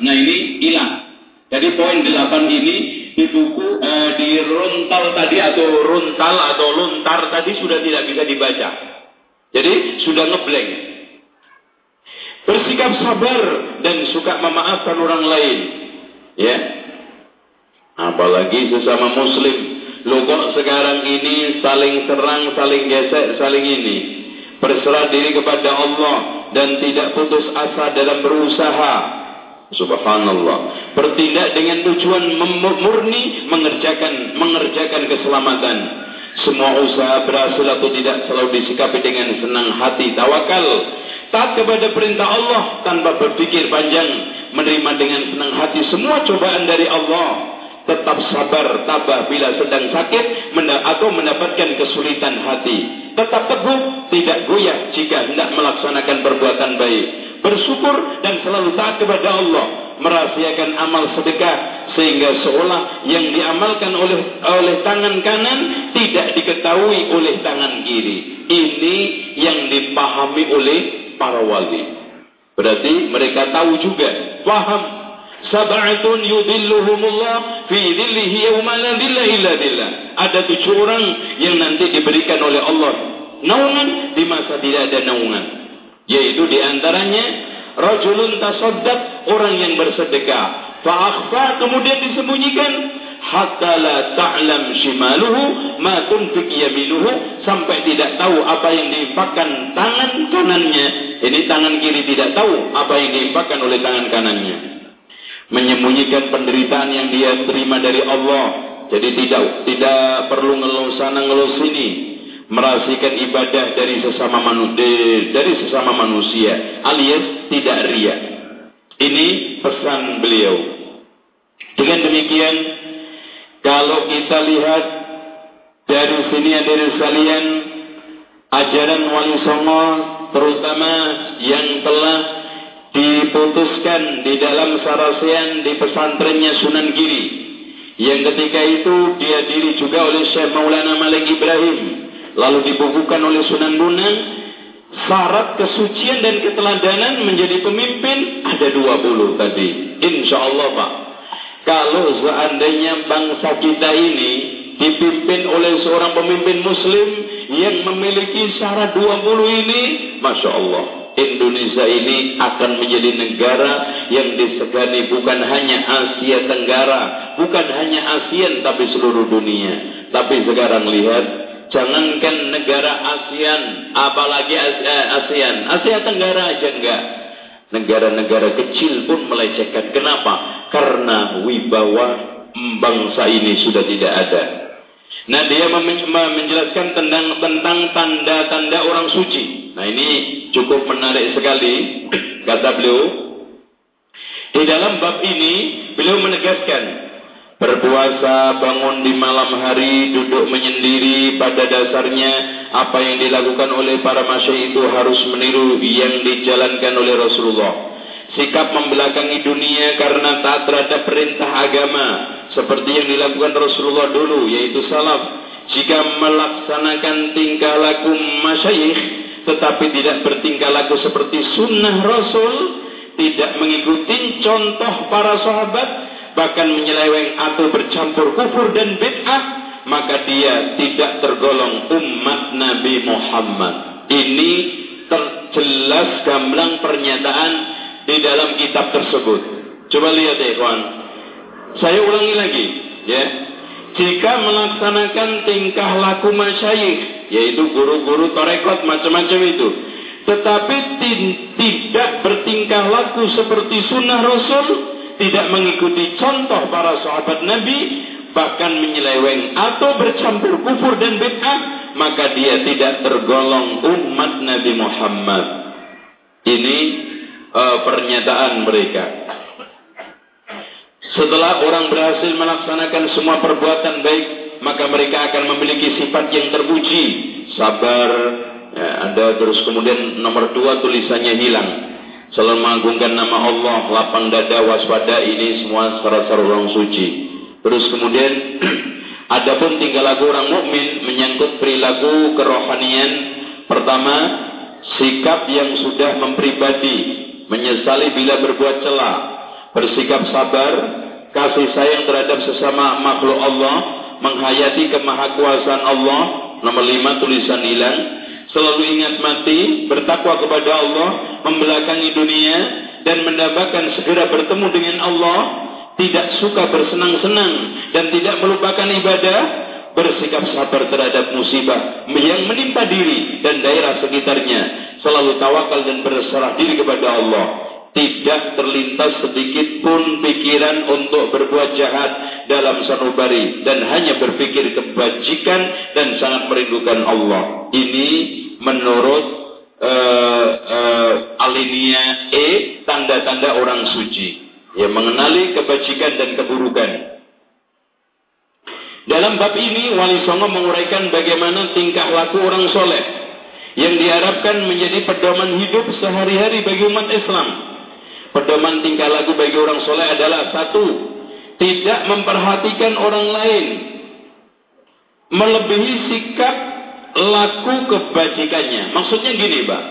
Nah ini hilang. Jadi poin 8 ini di buku eh, di runtal tadi atau runtal atau luntar tadi sudah tidak bisa dibaca. Jadi sudah ngeblank. Bersikap sabar dan suka memaafkan orang lain. Ya. Apalagi sesama muslim. Lo kok sekarang ini saling serang, saling gesek, saling ini. Berserah diri kepada Allah dan tidak putus asa dalam berusaha. Subhanallah. Bertindak dengan tujuan murni mengerjakan mengerjakan keselamatan. Semua usaha berhasil atau tidak selalu disikapi dengan senang hati tawakal. Taat kepada perintah Allah tanpa berpikir panjang, menerima dengan senang hati semua cobaan dari Allah tetap sabar tabah bila sedang sakit atau mendapatkan kesulitan hati tetap teguh tidak goyah jika hendak melaksanakan perbuatan baik bersyukur dan selalu taat kepada Allah. Merahasiakan amal sedekah sehingga seolah yang diamalkan oleh oleh tangan kanan tidak diketahui oleh tangan kiri. Ini yang dipahami oleh para wali. Berarti mereka tahu juga paham Sab'atun yudilluhumullah fi dhillihi yawma la dhilla illa dhillah. Ada tujuh orang yang nanti diberikan oleh Allah. Naungan di masa tidak ada naungan. Yaitu di antaranya rajulun tasaddaq, orang yang bersedekah. Fa'akhfa kemudian disembunyikan hatta la ta'lam shimaluhu ma tunfiq yaminuhu sampai tidak tahu apa yang diinfakkan tangan kanannya. Ini tangan kiri tidak tahu apa yang diinfakkan oleh tangan kanannya menyembunyikan penderitaan yang dia terima dari Allah. Jadi tidak tidak perlu ngeluh sana ngeluh sini, merahasiakan ibadah dari sesama manusia, dari sesama manusia, alias tidak ria. Ini pesan beliau. Dengan demikian, kalau kita lihat dari sini dari sekalian, ajaran wali songo terutama yang telah diputuskan di dalam sarasian di pesantrennya Sunan Giri. Yang ketika itu dia diri juga oleh Syekh Maulana Malik Ibrahim. Lalu dibukukan oleh Sunan Bonang. Syarat kesucian dan keteladanan menjadi pemimpin ada 20 tadi. Insya Allah Pak. Kalau seandainya bangsa kita ini dipimpin oleh seorang pemimpin muslim yang memiliki syarat 20 ini, Masya Allah. Indonesia ini akan menjadi negara yang disegani bukan hanya Asia Tenggara, bukan hanya ASEAN tapi seluruh dunia. Tapi sekarang lihat, jangankan negara ASEAN, apalagi eh, ASEAN, Asia Tenggara aja enggak. Negara-negara kecil pun melecehkan. Kenapa? Karena wibawa bangsa ini sudah tidak ada. Nah dia menjelaskan tentang tentang tanda-tanda orang suci. Nah ini cukup menarik sekali kata beliau. Di dalam bab ini beliau menegaskan berpuasa bangun di malam hari duduk menyendiri pada dasarnya apa yang dilakukan oleh para masyai itu harus meniru yang dijalankan oleh Rasulullah. Sikap membelakangi dunia karena tak terhadap perintah agama seperti yang dilakukan Rasulullah dulu yaitu salaf jika melaksanakan tingkah laku masyayikh tetapi tidak bertingkah laku seperti sunnah Rasul tidak mengikuti contoh para sahabat bahkan menyeleweng atau bercampur kufur dan bid'ah maka dia tidak tergolong umat Nabi Muhammad. Ini terjelas gamblang pernyataan di dalam kitab tersebut. Coba lihat ya kawan saya ulangi lagi, ya. Jika melaksanakan tingkah laku masyayikh, yaitu guru-guru torekot macam-macam itu, tetapi tidak bertingkah laku seperti sunnah Rasul, tidak mengikuti contoh para sahabat Nabi, bahkan menyeleweng atau bercampur kufur dan bid'ah, maka dia tidak tergolong umat Nabi Muhammad. Ini uh, pernyataan mereka. Setelah orang berhasil melaksanakan semua perbuatan baik, maka mereka akan memiliki sifat yang terpuji, sabar. Ya, ada terus kemudian nomor dua tulisannya hilang. Selalu mengagungkan nama Allah, lapang dada, waspada ini semua secara orang suci. Terus kemudian adapun tinggal lagu orang mukmin menyangkut perilaku kerohanian. Pertama, sikap yang sudah mempribadi, menyesali bila berbuat celah, bersikap sabar, kasih sayang terhadap sesama makhluk Allah, menghayati kemahakuasaan Allah. Nomor lima tulisan hilang. Selalu ingat mati, bertakwa kepada Allah, membelakangi dunia, dan mendapatkan segera bertemu dengan Allah, tidak suka bersenang-senang, dan tidak melupakan ibadah, bersikap sabar terhadap musibah yang menimpa diri dan daerah sekitarnya, selalu tawakal dan berserah diri kepada Allah. Tidak terlintas sedikit pun pikiran untuk berbuat jahat dalam sanubari dan hanya berpikir kebajikan dan sangat merindukan Allah. Ini menurut uh, uh, alinea E tanda-tanda orang suci yang mengenali kebajikan dan keburukan. Dalam bab ini Wali Songo menguraikan bagaimana tingkah laku orang soleh yang diharapkan menjadi pedoman hidup sehari-hari bagi umat Islam. Pedoman tingkah laku bagi orang soleh adalah satu, tidak memperhatikan orang lain, melebihi sikap laku kebajikannya. Maksudnya gini, Pak.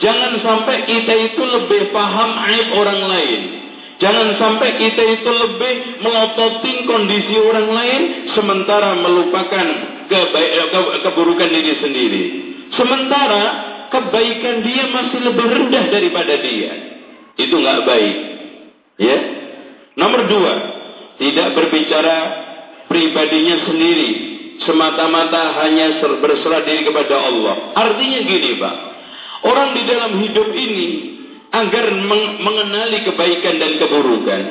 Jangan sampai kita itu lebih paham aib orang lain Jangan sampai kita itu lebih melototin kondisi orang lain sementara melupakan kebaik, ke, keburukan diri sendiri. Sementara kebaikan dia masih lebih rendah daripada dia. Itu nggak baik. Ya. Nomor dua, tidak berbicara pribadinya sendiri, semata-mata hanya berserah diri kepada Allah. Artinya gini, Pak. Orang di dalam hidup ini agar mengenali kebaikan dan keburukan.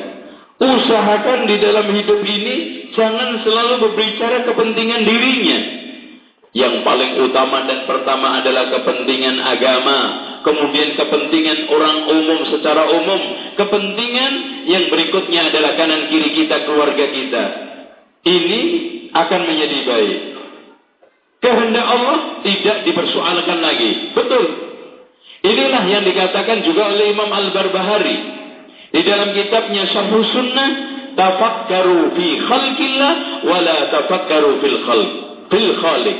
Usahakan di dalam hidup ini jangan selalu berbicara kepentingan dirinya. Yang paling utama dan pertama adalah kepentingan agama, kemudian kepentingan orang umum secara umum, kepentingan yang berikutnya adalah kanan kiri kita, keluarga kita. Ini akan menjadi baik. Kehendak Allah tidak dipersoalkan lagi. Betul, Inilah yang dikatakan juga oleh Imam Al-Barbahari. Di dalam kitabnya Syarh Sunnah, tafakkaru fi khalqillah wa la tafakkaru fil khalq, fil khaliq.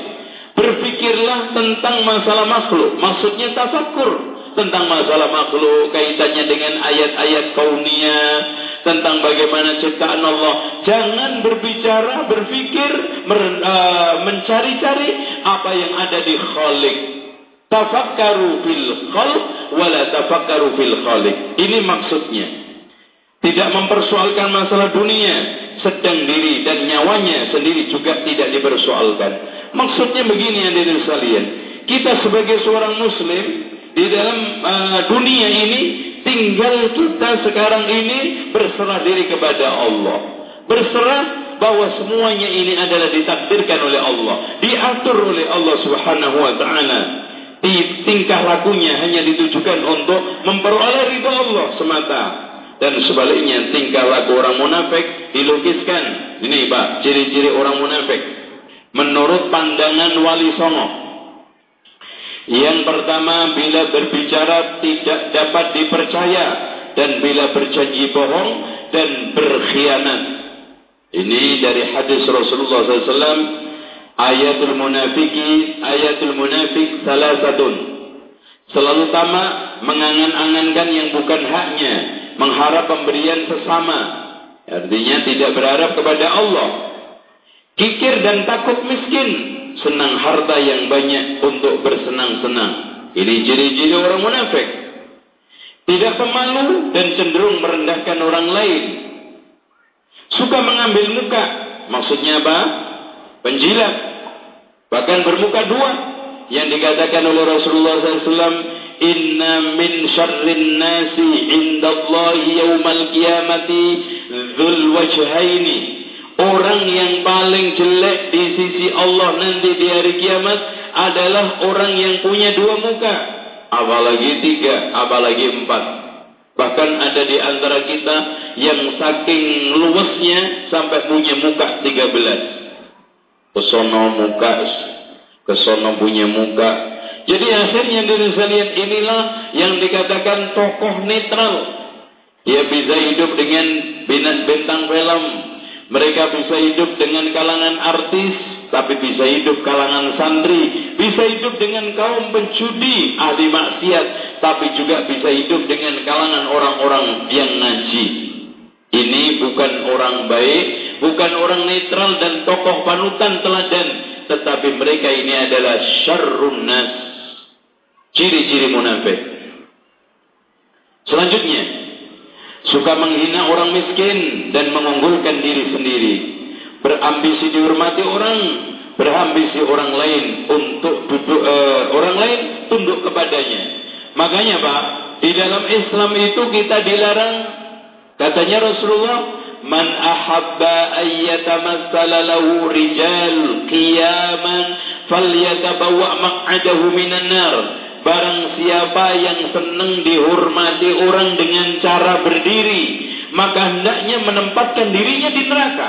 Berpikirlah tentang masalah makhluk. Maksudnya tafakkur tentang masalah makhluk kaitannya dengan ayat-ayat kauniyah tentang bagaimana ciptaan Allah. Jangan berbicara, berpikir, uh, mencari-cari apa yang ada di Khalik. Tafakkaru fil khalq wala tafakkaru fil khaliq. Ini maksudnya. Tidak mempersoalkan masalah dunia, sedang diri dan nyawanya sendiri juga tidak dipersoalkan. Maksudnya begini yang diri sekalian. Kita sebagai seorang muslim di dalam uh, dunia ini tinggal kita sekarang ini berserah diri kepada Allah. Berserah bahwa semuanya ini adalah ditakdirkan oleh Allah, diatur oleh Allah Subhanahu wa taala tingkah lakunya hanya ditujukan untuk memperoleh ridho Allah semata. Dan sebaliknya tingkah laku orang munafik dilukiskan. Ini Pak, ciri-ciri orang munafik. Menurut pandangan Wali Songo. Yang pertama, bila berbicara tidak dapat dipercaya. Dan bila berjanji bohong dan berkhianat. Ini dari hadis Rasulullah SAW ayatul munafiki ayatul munafik salah satu selalu tamak mengangan-angankan yang bukan haknya mengharap pemberian sesama artinya tidak berharap kepada Allah kikir dan takut miskin senang harta yang banyak untuk bersenang-senang. Ini ciri-ciri orang munafik. Tidak pemalu dan cenderung merendahkan orang lain. Suka mengambil muka. Maksudnya apa? Penjilat. Bahkan bermuka dua. Yang dikatakan oleh Rasulullah SAW, Inna min syarrin nasi indallahi yawmal qiyamati dhul wajhaini. Orang yang paling jelek di sisi Allah nanti di hari kiamat adalah orang yang punya dua muka. Apalagi tiga, apalagi empat. Bahkan ada di antara kita yang saking luasnya sampai punya muka tiga belas kesono muka, kesono punya muka. Jadi akhirnya dari lihat inilah yang dikatakan tokoh netral. Dia bisa hidup dengan bintang film. Mereka bisa hidup dengan kalangan artis, tapi bisa hidup kalangan santri, bisa hidup dengan kaum penjudi, ahli maksiat, tapi juga bisa hidup dengan kalangan orang-orang yang ngaji. orang baik, bukan orang netral dan tokoh panutan teladan, tetapi mereka ini adalah syarrun nas. Ciri-ciri munafik. Selanjutnya, suka menghina orang miskin dan mengunggulkan diri sendiri. Berambisi dihormati orang, berambisi orang lain untuk duduk uh, orang lain tunduk kepadanya. Makanya Pak, di dalam Islam itu kita dilarang katanya Rasulullah man ahabba ayyatamassala lahu rijal qiyaman falyatabawa maq'adahu minan nar barang siapa yang senang dihormati orang dengan cara berdiri maka hendaknya menempatkan dirinya di neraka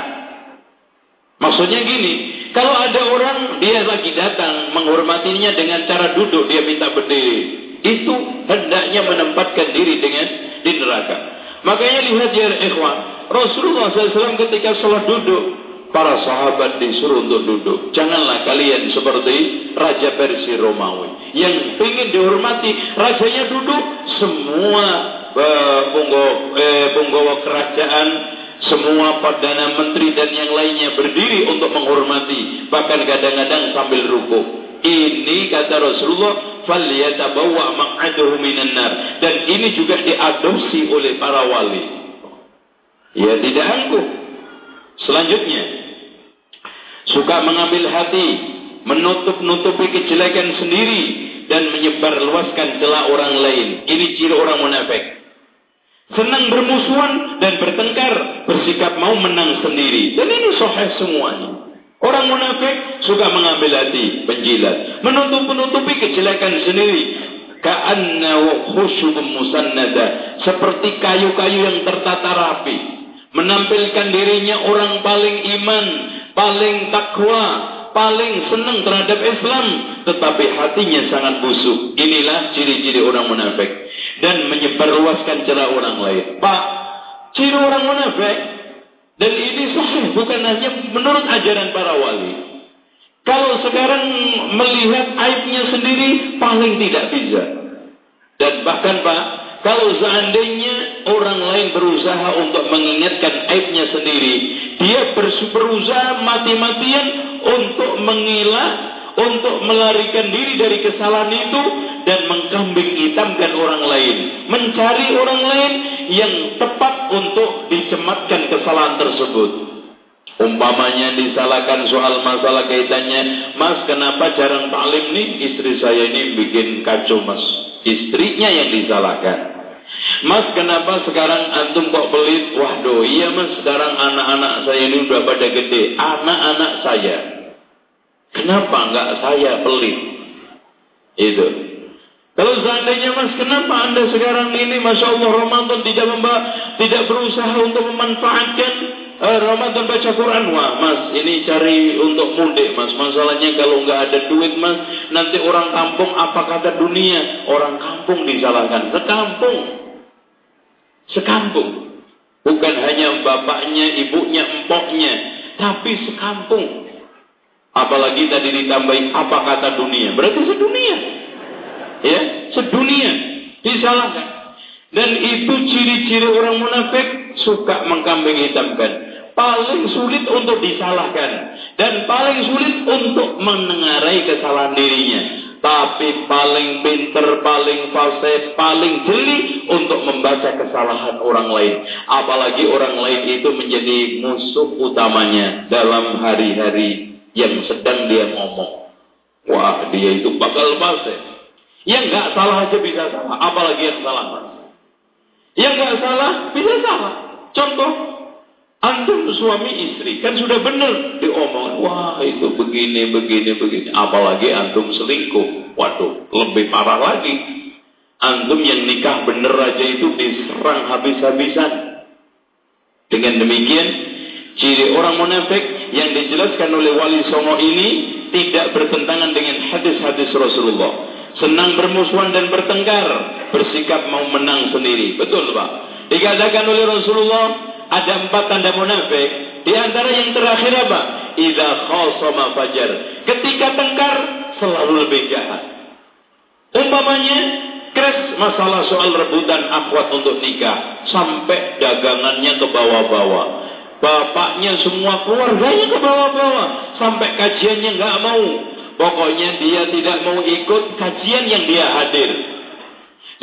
maksudnya gini kalau ada orang dia lagi datang menghormatinya dengan cara duduk dia minta berdiri itu hendaknya menempatkan diri dengan di neraka. Makanya lihat ya ikhwan, Rasulullah SAW ketika sholat duduk, para sahabat disuruh untuk duduk. Janganlah kalian seperti Raja Persia Romawi. Yang ingin dihormati, rajanya duduk, semua uh, punggawa kerajaan, semua perdana menteri dan yang lainnya berdiri untuk menghormati. Bahkan kadang-kadang sambil rukuk. Ini kata Rasulullah falyatabawwa maq'adahu minan dan ini juga diadopsi oleh para wali ya tidak angkuh selanjutnya suka mengambil hati menutup-nutupi kejelekan sendiri dan menyebar luaskan celah orang lain ini ciri orang munafik senang bermusuhan dan bertengkar bersikap mau menang sendiri dan ini sahih semuanya Orang munafik suka mengambil hati, penjilat, menutup-nutupi kejelekan sendiri. Seperti kayu-kayu yang tertata rapi. Menampilkan dirinya orang paling iman, paling takwa, paling senang terhadap Islam, tetapi hatinya sangat busuk. Inilah ciri-ciri orang munafik dan menyebarluaskan celah orang lain. Pak, ciri orang munafik dan ini sahih bukan hanya menurut ajaran para wali. Kalau sekarang melihat aibnya sendiri paling tidak bisa. Dan bahkan Pak, kalau seandainya orang lain berusaha untuk mengingatkan aibnya sendiri, dia berusaha mati-matian untuk mengilah untuk melarikan diri dari kesalahan itu dan mengkambing hitamkan orang lain. Mencari orang lain yang tepat untuk dicematkan kesalahan tersebut. Umpamanya disalahkan soal masalah kaitannya, Mas kenapa jarang taklim nih? Istri saya ini bikin kacau mas. Istrinya yang disalahkan. Mas kenapa sekarang antum kok pelit? Waduh iya mas sekarang anak-anak saya ini udah pada gede. Anak-anak saya Kenapa enggak saya pelit? Itu. Kalau seandainya mas, kenapa anda sekarang ini, masya Allah Ramadan tidak memba, tidak berusaha untuk memanfaatkan uh, Ramadan baca Quran? Wah, mas, ini cari untuk mudik, mas. Masalahnya kalau enggak ada duit, mas, nanti orang kampung apa kata dunia? Orang kampung disalahkan. Sekampung, sekampung. Bukan hanya bapaknya, ibunya, empoknya, tapi sekampung. Apalagi tadi ditambahin apa kata dunia. Berarti sedunia. Ya, sedunia. Disalahkan. Dan itu ciri-ciri orang munafik suka mengkambing hitamkan. Paling sulit untuk disalahkan. Dan paling sulit untuk menengarai kesalahan dirinya. Tapi paling pinter, paling fasih, paling jeli untuk membaca kesalahan orang lain. Apalagi orang lain itu menjadi musuh utamanya dalam hari-hari yang sedang dia ngomong. Wah, dia itu bakal fasik. Yang nggak salah aja bisa salah, apalagi yang salah mas. Yang nggak salah bisa salah. Contoh, antum suami istri kan sudah benar diomong. Wah, itu begini, begini, begini. Apalagi antum selingkuh. Waduh, lebih parah lagi. Antum yang nikah bener aja itu diserang habis-habisan. Dengan demikian, ciri orang munafik yang dijelaskan oleh Wali Songo ini tidak bertentangan dengan hadis-hadis Rasulullah. Senang bermusuhan dan bertengkar, bersikap mau menang sendiri. Betul Pak? Dikatakan oleh Rasulullah, ada empat tanda munafik. Di antara yang terakhir apa? Idza khasama fajar. Ketika tengkar, selalu lebih jahat. Umpamanya, kres masalah soal rebutan akwat untuk nikah. Sampai dagangannya ke bawah-bawah Bapaknya semua keluarganya ke bawah-bawah. Sampai kajiannya nggak mau. Pokoknya dia tidak mau ikut kajian yang dia hadir.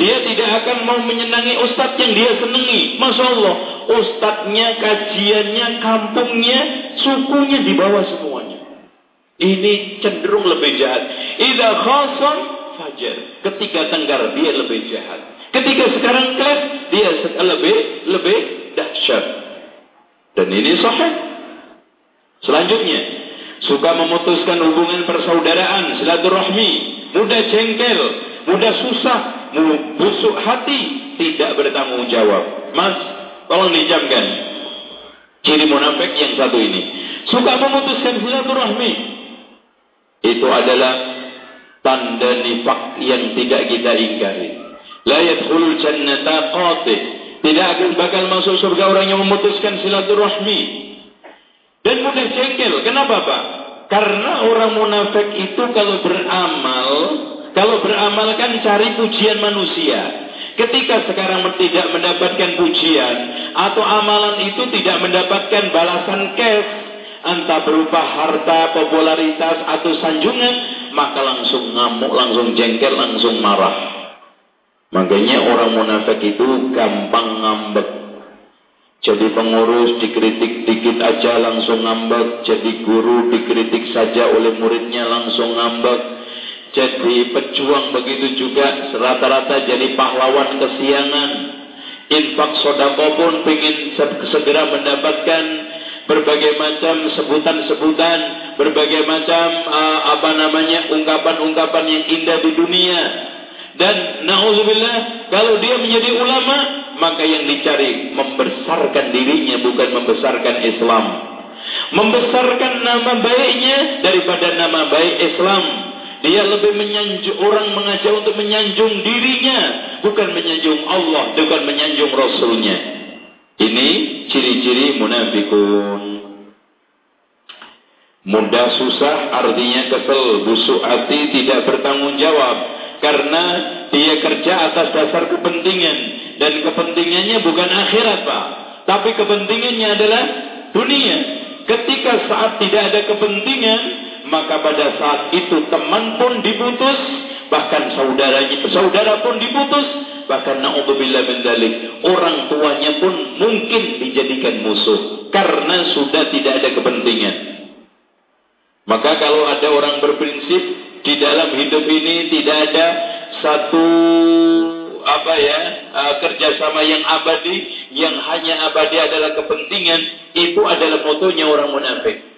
Dia tidak akan mau menyenangi ustadz yang dia senangi. Masya Allah. Ustadznya, kajiannya, kampungnya, sukunya di bawah semuanya. Ini cenderung lebih jahat. Ida khasam fajar. Ketika tenggar dia lebih jahat. Ketika sekarang kelas dia lebih lebih dahsyat. Dan ini sahih. Selanjutnya, suka memutuskan hubungan persaudaraan, silaturahmi, mudah jengkel, mudah susah, busuk hati, tidak bertanggung jawab. Mas, tolong dijamkan. Ciri munafik yang satu ini. Suka memutuskan silaturahmi. Itu adalah tanda nifak yang tidak kita ingkari. La yadkhulul jannata qati. Tidak akan bakal masuk surga orang yang memutuskan silaturahmi. Dan mudah jengkel. Kenapa Pak? Karena orang munafik itu kalau beramal kalau beramal kan cari pujian manusia. Ketika sekarang tidak mendapatkan pujian atau amalan itu tidak mendapatkan balasan cash, entah berupa harta, popularitas atau sanjungan, maka langsung ngamuk, langsung jengkel, langsung marah. Makanya orang munafik itu gampang ngambek. Jadi pengurus dikritik dikit aja langsung ngambek. Jadi guru dikritik saja oleh muridnya langsung ngambek jadi pejuang begitu juga rata-rata jadi pahlawan kesiangan. Infak sodako pun ingin segera mendapatkan berbagai macam sebutan-sebutan berbagai macam uh, apa namanya ungkapan-ungkapan yang indah di dunia. Dan na'udzubillah kalau dia menjadi ulama maka yang dicari membesarkan dirinya bukan membesarkan Islam. Membesarkan nama baiknya daripada nama baik Islam dia lebih menyanjung orang mengajak untuk menyanjung dirinya, bukan menyanjung Allah, bukan menyanjung Rasulnya. Ini ciri-ciri munafikun. Mudah susah artinya kesel, busuk hati, tidak bertanggung jawab. Karena dia kerja atas dasar kepentingan. Dan kepentingannya bukan akhirat Pak. Tapi kepentingannya adalah dunia. Ketika saat tidak ada kepentingan, maka pada saat itu teman pun diputus, bahkan saudaranya saudara pun diputus, bahkan naudzubillah min dalik, orang tuanya pun mungkin dijadikan musuh karena sudah tidak ada kepentingan. Maka kalau ada orang berprinsip di dalam hidup ini tidak ada satu apa ya uh, kerjasama yang abadi yang hanya abadi adalah kepentingan itu adalah motonya orang munafik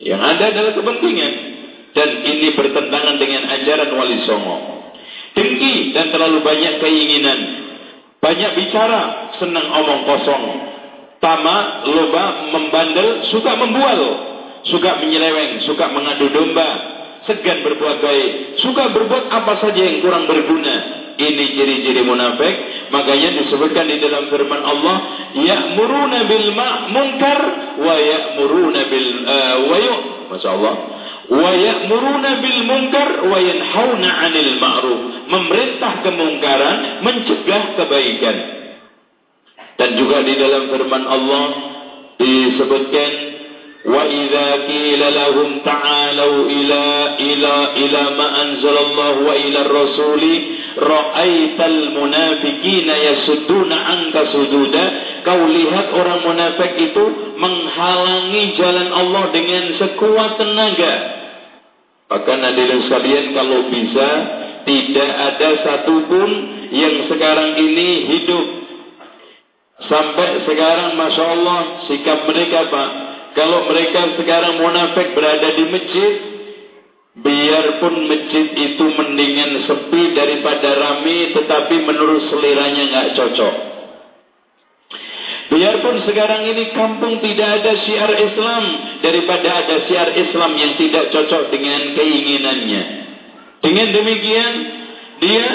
yang ada adalah kepentingan. Dan ini bertentangan dengan ajaran wali songo. Dengki dan terlalu banyak keinginan. Banyak bicara, senang omong kosong. Tama, loba, membandel, suka membual. Suka menyeleweng, suka mengadu domba. Segan berbuat baik. Suka berbuat apa saja yang kurang berguna ini ciri-ciri munafik. Makanya disebutkan di dalam firman Allah, ya'muruna bil munkar wa ya'muruna bil uh, wa Masyaallah. Wa ya'muruna bil munkar wa yanhauna 'anil ma'ruf. Memerintah kemungkaran, mencegah kebaikan. Dan juga di dalam firman Allah disebutkan وإذا قيل لهم تعالوا إلى إلى إلى ما أنزل الله وإلى الرسول ra'aital munafiqina yasudduna 'anka sududa kau lihat orang munafik itu menghalangi jalan Allah dengan sekuat tenaga. Bahkan hadirin sekalian kalau bisa tidak ada satupun yang sekarang ini hidup. Sampai sekarang masya Allah sikap mereka pak kalau mereka sekarang munafik berada di masjid biarpun masjid itu mendingan sepi daripada rame, tetapi menurut seleranya nggak cocok. Biarpun sekarang ini kampung tidak ada syiar Islam daripada ada syiar Islam yang tidak cocok dengan keinginannya. Dengan demikian, dia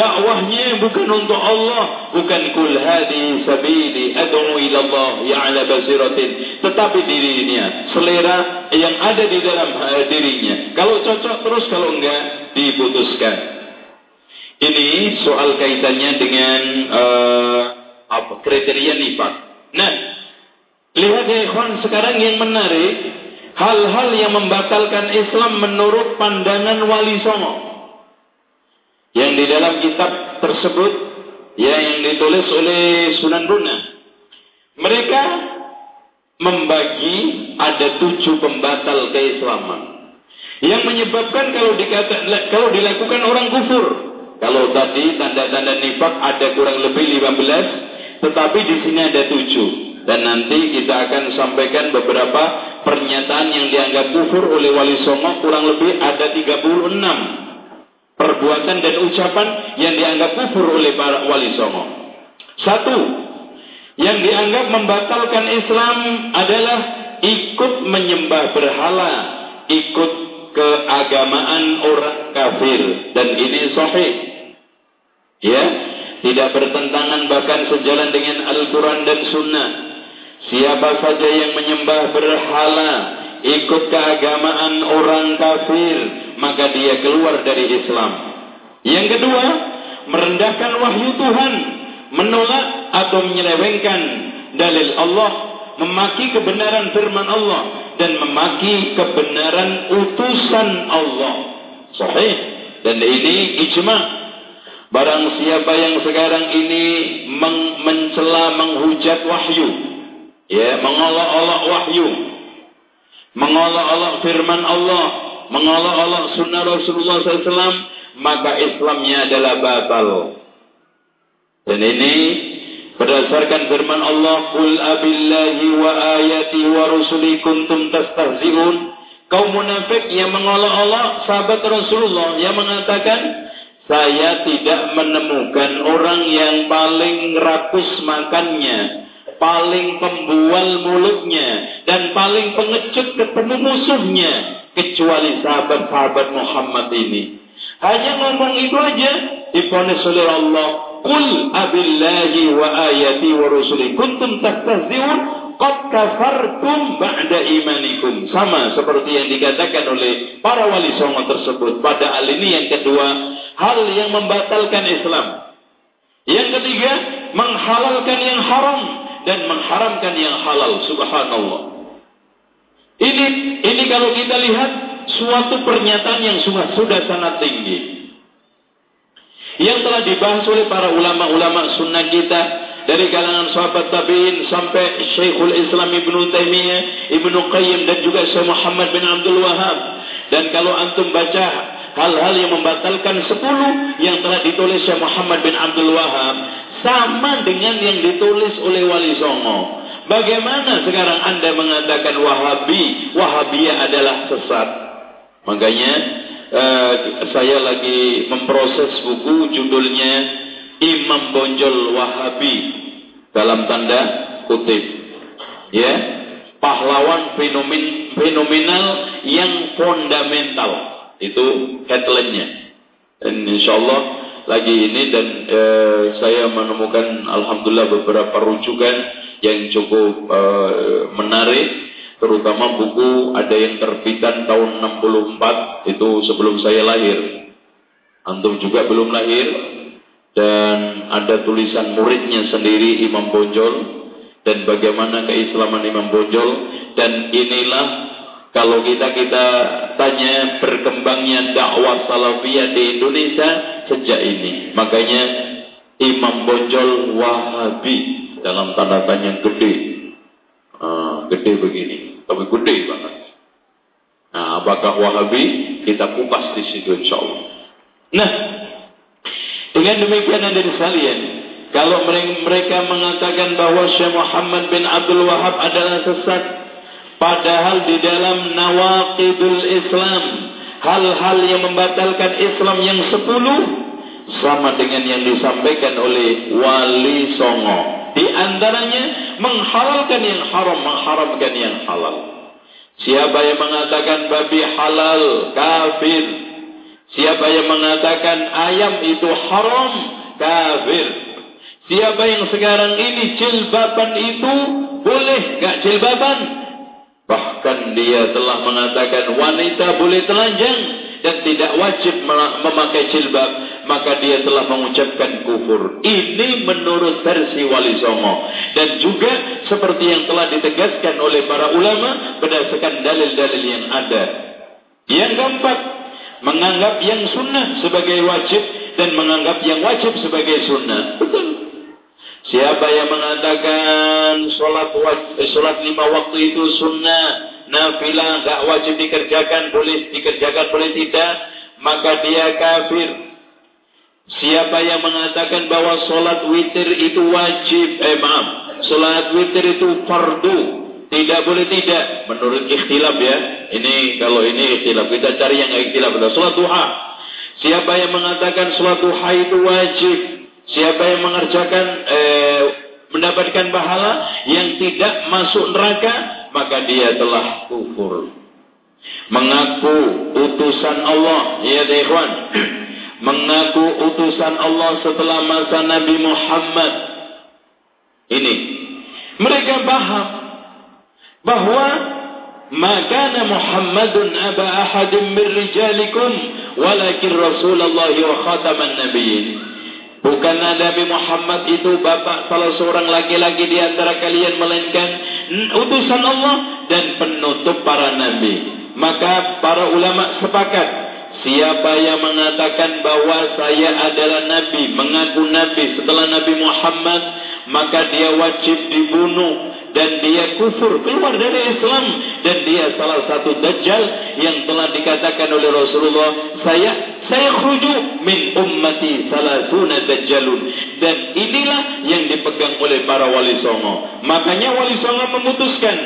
dakwahnya bukan untuk Allah, bukan kul hadi sabili ad'u ila Allah ya'la basiratin, tetapi dirinya, selera yang ada di dalam dirinya. Kalau cocok terus, kalau enggak diputuskan. Ini soal kaitannya dengan uh, apa kriteria nifak. Nah, saja ikhwan sekarang yang menarik hal-hal yang membatalkan Islam menurut pandangan Wali Songo. Yang di dalam kitab tersebut ya yang ditulis oleh Sunan Buna. Mereka membagi ada tujuh pembatal keislaman. Yang menyebabkan kalau dikata kalau dilakukan orang kufur. Kalau tadi tanda-tanda nifak ada kurang lebih 15, tetapi di sini ada tujuh. Dan nanti kita akan sampaikan beberapa pernyataan yang dianggap kufur oleh Wali Songo kurang lebih ada 36 perbuatan dan ucapan yang dianggap kufur oleh para Wali Songo. Satu, yang dianggap membatalkan Islam adalah ikut menyembah berhala, ikut keagamaan orang kafir dan ini sahih. Ya, tidak bertentangan bahkan sejalan dengan Al-Quran dan Sunnah. Siapa saja yang menyembah berhala, ikut keagamaan orang kafir, maka dia keluar dari Islam. Yang kedua, merendahkan wahyu Tuhan, menolak atau menyelewengkan dalil Allah, memaki kebenaran firman Allah dan memaki kebenaran utusan Allah. Sahih. Dan ini ijma' Barang siapa yang sekarang ini meng mencela menghujat wahyu, ya, mengolok-olok wahyu, mengolok-olok firman Allah, mengolok-olok sunnah Rasulullah SAW, maka Islamnya adalah batal. Dan ini berdasarkan firman Allah, "Qul abillahi wa ayati wa rusuli kuntum tastahzi'un." Kaum munafik yang mengolok-olok sahabat Rasulullah yang mengatakan, saya tidak menemukan orang yang paling rakus makannya, paling pembual mulutnya, dan paling pengecut ketemu musuhnya, kecuali sahabat-sahabat Muhammad ini. Hanya ngomong itu aja, difonis oleh Allah. Qul abillahi wa ayati wa rusuli kuntum tastahzi'un Qad kafartum ba'da imanikum. Sama seperti yang dikatakan oleh para wali songo tersebut. Pada hal ini yang kedua, hal yang membatalkan Islam. Yang ketiga, menghalalkan yang haram dan mengharamkan yang halal. Subhanallah. Ini ini kalau kita lihat suatu pernyataan yang sudah, sudah sangat tinggi. Yang telah dibahas oleh para ulama-ulama sunnah kita dari kalangan sahabat tabi'in sampai Syekhul Islam Ibn Taimiyah, Ibn Qayyim dan juga Syekh Muhammad bin Abdul Wahab. Dan kalau antum baca hal-hal yang membatalkan sepuluh yang telah ditulis Syekh Muhammad bin Abdul Wahab sama dengan yang ditulis oleh Wali Songo. Bagaimana sekarang anda mengatakan Wahabi, Wahabiyah adalah sesat? Makanya uh, saya lagi memproses buku judulnya Imam Bonjol Wahabi dalam tanda kutip. Ya, pahlawan fenomen, fenomenal yang fundamental. Itu headline-nya. Insya Allah lagi ini dan e, saya menemukan alhamdulillah beberapa rujukan yang cukup e, menarik terutama buku ada yang terbitan tahun 64 itu sebelum saya lahir. Antum juga belum lahir, dan ada tulisan muridnya sendiri Imam Bonjol dan bagaimana keislaman Imam Bonjol. Dan inilah kalau kita kita tanya berkembangnya dakwah salafiyah di Indonesia sejak ini. Makanya Imam Bonjol Wahabi dalam tanda tanya gede. Uh, gede begini. Tapi gede banget. Nah apakah Wahabi? Kita kupas di situ insya Allah nah dengan demikian ada sekalian, kalau mereka mengatakan bahwa Syekh Muhammad bin Abdul Wahab adalah sesat, padahal di dalam nawaqidul Islam, hal-hal yang membatalkan Islam yang sepuluh, sama dengan yang disampaikan oleh Wali Songo. Di antaranya menghalalkan yang haram, mengharamkan yang halal. Siapa yang mengatakan babi halal, kafir. Siapa yang mengatakan ayam itu haram, kafir. Siapa yang sekarang ini jilbaban itu boleh gak jilbaban? Bahkan dia telah mengatakan wanita boleh telanjang dan tidak wajib memakai jilbab. Maka dia telah mengucapkan kufur. Ini menurut versi Wali Songo. Dan juga seperti yang telah ditegaskan oleh para ulama berdasarkan dalil-dalil yang ada. Yang keempat, menganggap yang sunnah sebagai wajib dan menganggap yang wajib sebagai sunnah. Betul. Siapa yang mengatakan wajib, eh, solat lima waktu itu sunnah, nafilah tak wajib dikerjakan, boleh dikerjakan, boleh tidak, maka dia kafir. Siapa yang mengatakan bahwa solat witir itu wajib, eh maaf, solat witir itu fardu, tidak boleh tidak, menurut ikhtilaf ya. Ini kalau ini ikhtilaf, kita cari yang ikhtilaf. Solat duha. Siapa yang mengatakan solat duha itu wajib, siapa yang mengerjakan eh, mendapatkan pahala yang tidak masuk neraka, maka dia telah kufur. Mengaku utusan Allah. Ya ikhwan mengaku utusan Allah setelah masa Nabi Muhammad. Ini. Mereka paham bahwa maka Muhammadun aba ahadin min rijalikum walakin Rasulullah wa khataman nabiyyin. Bukan Nabi Muhammad itu bapak salah seorang laki-laki di antara kalian melainkan utusan Allah dan penutup para nabi. Maka para ulama sepakat siapa yang mengatakan bahwa saya adalah nabi, mengaku nabi setelah Nabi Muhammad, maka dia wajib dibunuh dan dia kufur keluar dari Islam. Dan dia salah satu dajjal yang telah dikatakan oleh Rasulullah saya saya khuju min ummati salasuna dajjalun. Dan inilah yang dipegang oleh para wali songo. Makanya wali songo memutuskan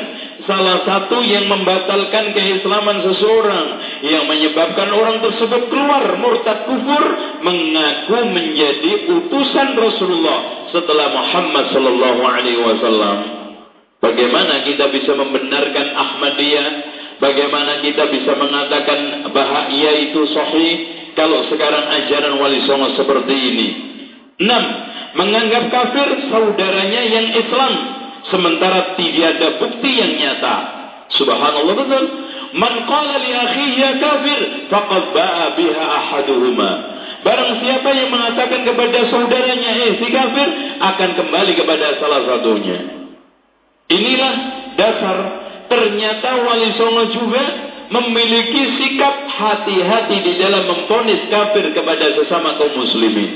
salah satu yang membatalkan keislaman seseorang yang menyebabkan orang tersebut keluar murtad kufur mengaku menjadi utusan Rasulullah setelah Muhammad sallallahu alaihi wasallam. Bagaimana kita bisa membenarkan Ahmadiyah? Bagaimana kita bisa mengatakan bahwa ia itu sahih kalau sekarang ajaran wali songo seperti ini? 6 menganggap kafir saudaranya yang Islam sementara tidak ada bukti yang nyata. Subhanallah betul. Man qala li akhihi ya kafir faqad ba'a biha ahaduhuma. Barang siapa yang mengatakan kepada saudaranya eh si kafir akan kembali kepada salah satunya. Inilah dasar ternyata wali songo juga memiliki sikap hati-hati di dalam memponis kafir kepada sesama kaum muslimin.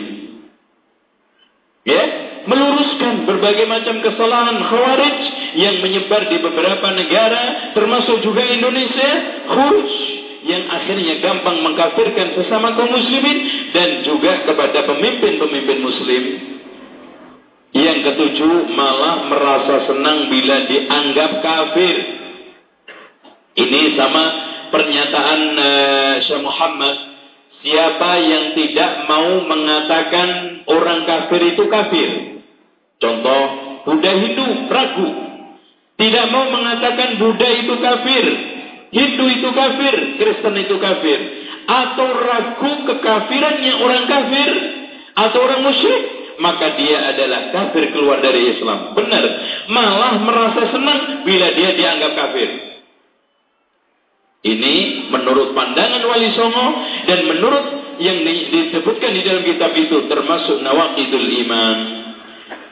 Ya, meluruskan berbagai macam kesalahan khawarij yang menyebar di beberapa negara termasuk juga Indonesia khuruj yang akhirnya gampang mengkafirkan sesama kaum muslimin dan juga kepada pemimpin-pemimpin muslim. Yang ketujuh malah merasa senang bila dianggap kafir. Ini sama pernyataan uh, Syekh Muhammad. Siapa yang tidak mau mengatakan orang kafir itu kafir Contoh, Buddha Hindu ragu. Tidak mau mengatakan Buddha itu kafir. Hindu itu kafir. Kristen itu kafir. Atau ragu kekafirannya orang kafir. Atau orang musyrik. Maka dia adalah kafir keluar dari Islam. Benar. Malah merasa senang bila dia dianggap kafir. Ini menurut pandangan Wali Songo dan menurut yang disebutkan di dalam kitab itu termasuk Nawakidul Iman.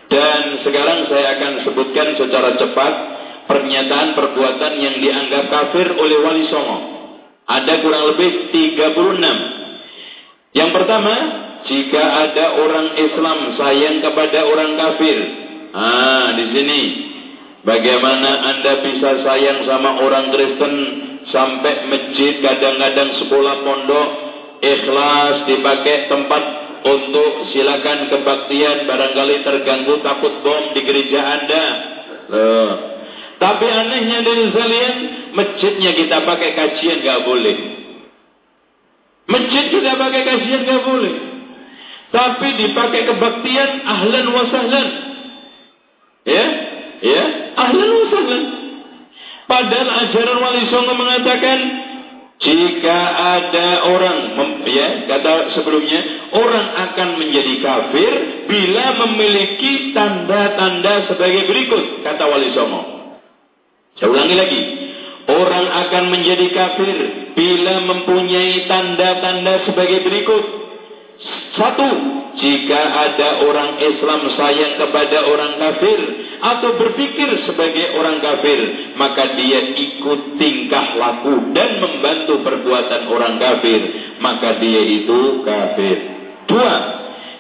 Dan sekarang saya akan sebutkan secara cepat pernyataan perbuatan yang dianggap kafir oleh Wali Songo. Ada kurang lebih 36. Yang pertama, jika ada orang Islam sayang kepada orang kafir. Ah, di sini. Bagaimana Anda bisa sayang sama orang Kristen sampai masjid kadang-kadang sekolah pondok ikhlas dipakai tempat untuk silakan kebaktian barangkali terganggu takut bom di gereja Anda. Loh. Tapi anehnya dari sekalian, masjidnya kita pakai kajian gak boleh. Masjid kita pakai kajian gak boleh. Tapi dipakai kebaktian ahlan wa sahlan. Ya, ya, ahlan wa sahlan. Padahal ajaran Wali Songo mengatakan jika ada orang, ya kata sebelumnya, orang akan menjadi kafir bila memiliki tanda-tanda sebagai berikut, kata Wali Songo. Saya ulangi lagi, orang akan menjadi kafir bila mempunyai tanda-tanda sebagai berikut. Satu, jika ada orang Islam sayang kepada orang kafir atau berpikir sebagai orang kafir, maka dia ikut tingkah laku dan membantu perbuatan orang kafir, maka dia itu kafir. Dua,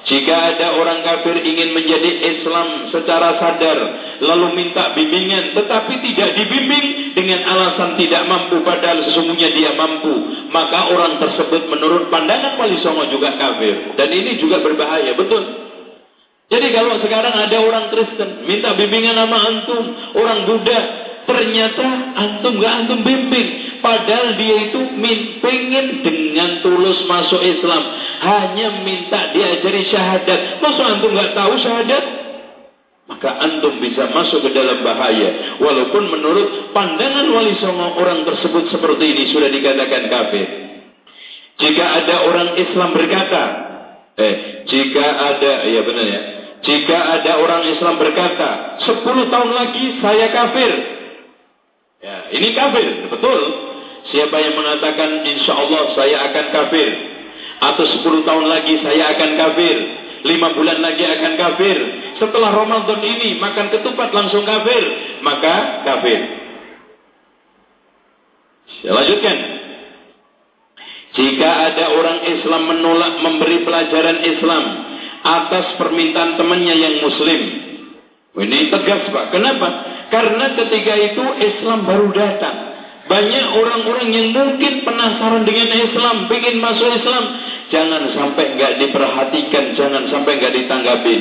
jika ada orang kafir ingin menjadi Islam secara sadar, lalu minta bimbingan, tetapi tidak dibimbing dengan alasan tidak mampu, padahal sesungguhnya dia mampu, maka orang tersebut menurut pandangan Wali Songo juga kafir. Dan ini juga berbahaya, betul. Jadi kalau sekarang ada orang Kristen minta bimbingan sama antum, orang Buddha, ternyata antum gak antum bimbing. Padahal dia itu pengen dengan tulus masuk Islam. Hanya minta diajari syahadat. Masa antum gak tahu syahadat? Maka antum bisa masuk ke dalam bahaya. Walaupun menurut pandangan wali songo orang tersebut seperti ini sudah dikatakan kafir. Jika ada orang Islam berkata, eh, jika ada, ya benar ya, jika ada orang Islam berkata, 10 tahun lagi saya kafir. Ya, ini kafir, betul. Siapa yang mengatakan insya Allah saya akan kafir. Atau 10 tahun lagi saya akan kafir. 5 bulan lagi akan kafir. Setelah Ramadan ini makan ketupat langsung kafir. Maka kafir. Saya lanjutkan. Jika ada orang Islam menolak memberi pelajaran Islam atas permintaan temannya yang muslim. Ini tegas Pak. Kenapa? Karena ketika itu Islam baru datang. Banyak orang-orang yang mungkin penasaran dengan Islam, ingin masuk Islam. Jangan sampai nggak diperhatikan, jangan sampai nggak ditanggapi.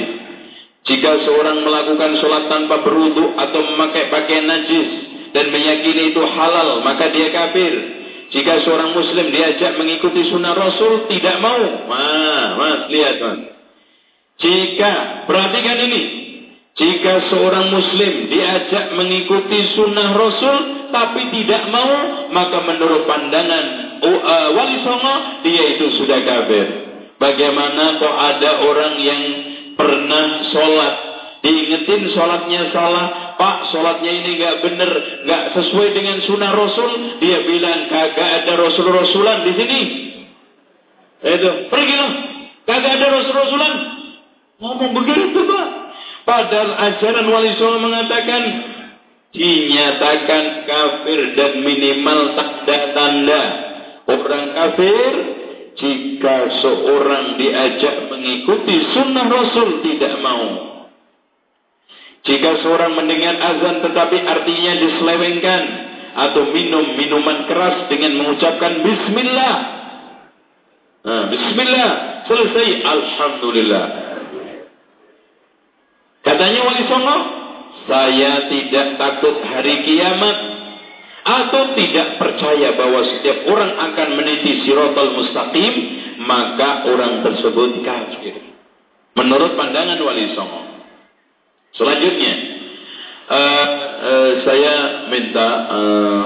Jika seorang melakukan sholat tanpa berwudu atau memakai pakaian najis dan meyakini itu halal, maka dia kafir. Jika seorang muslim diajak mengikuti sunnah Rasul, tidak mau. Mas, mas, lihat mas. Jika, perhatikan ini. Jika seorang muslim diajak mengikuti sunnah Rasul, tapi tidak mau, maka menurut pandangan uh, Wali Songo, dia itu sudah kafir. Bagaimana kok ada orang yang pernah sholat, diingetin sholatnya salah, Pak sholatnya ini nggak benar, nggak sesuai dengan sunnah Rasul, dia bilang kagak ada Rasul-Rasulan di sini. Itu, pergi loh, kagak ada Rasul-Rasulan. Ngomong begitu Pak. Padahal ajaran Wali Songo mengatakan dinyatakan kafir dan minimal tanda-tanda orang kafir jika seorang diajak mengikuti sunnah Rasul tidak mau. Jika seorang mendengar azan tetapi artinya diselewengkan atau minum minuman keras dengan mengucapkan Bismillah. Nah, Bismillah selesai Alhamdulillah. Katanya Wali Songo, saya tidak takut hari kiamat atau tidak percaya bahwa setiap orang akan meniti sirotol mustaqim maka orang tersebut kafir. Menurut pandangan wali songo. Selanjutnya uh, uh, saya minta uh,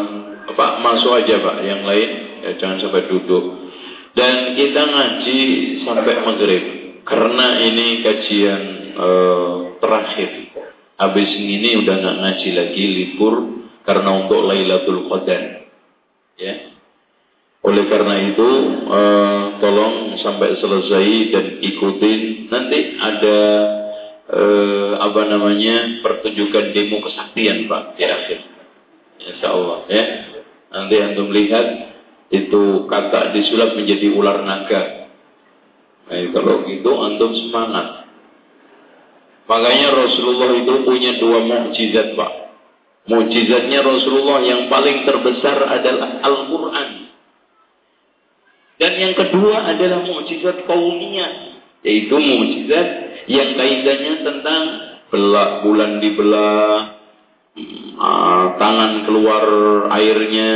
pak masuk aja pak yang lain. Ya, jangan sampai duduk. Dan kita ngaji sampai maghrib karena ini kajian uh, terakhir habis ini udah nggak ngaji lagi libur karena untuk Lailatul Qadar. Ya. Oleh karena itu uh, tolong sampai selesai dan ikutin nanti ada uh, apa namanya pertunjukan demo kesaktian Pak di akhir. Insya Allah ya. Nanti antum lihat itu kata disulap menjadi ular naga. Nah, kalau gitu antum semangat Makanya Rasulullah itu punya dua mukjizat, Pak. Mukjizatnya Rasulullah yang paling terbesar adalah Al-Qur'an. Dan yang kedua adalah mukjizat kaumiyah, yaitu mukjizat yang kaitannya tentang belah bulan dibelah, uh, tangan keluar airnya,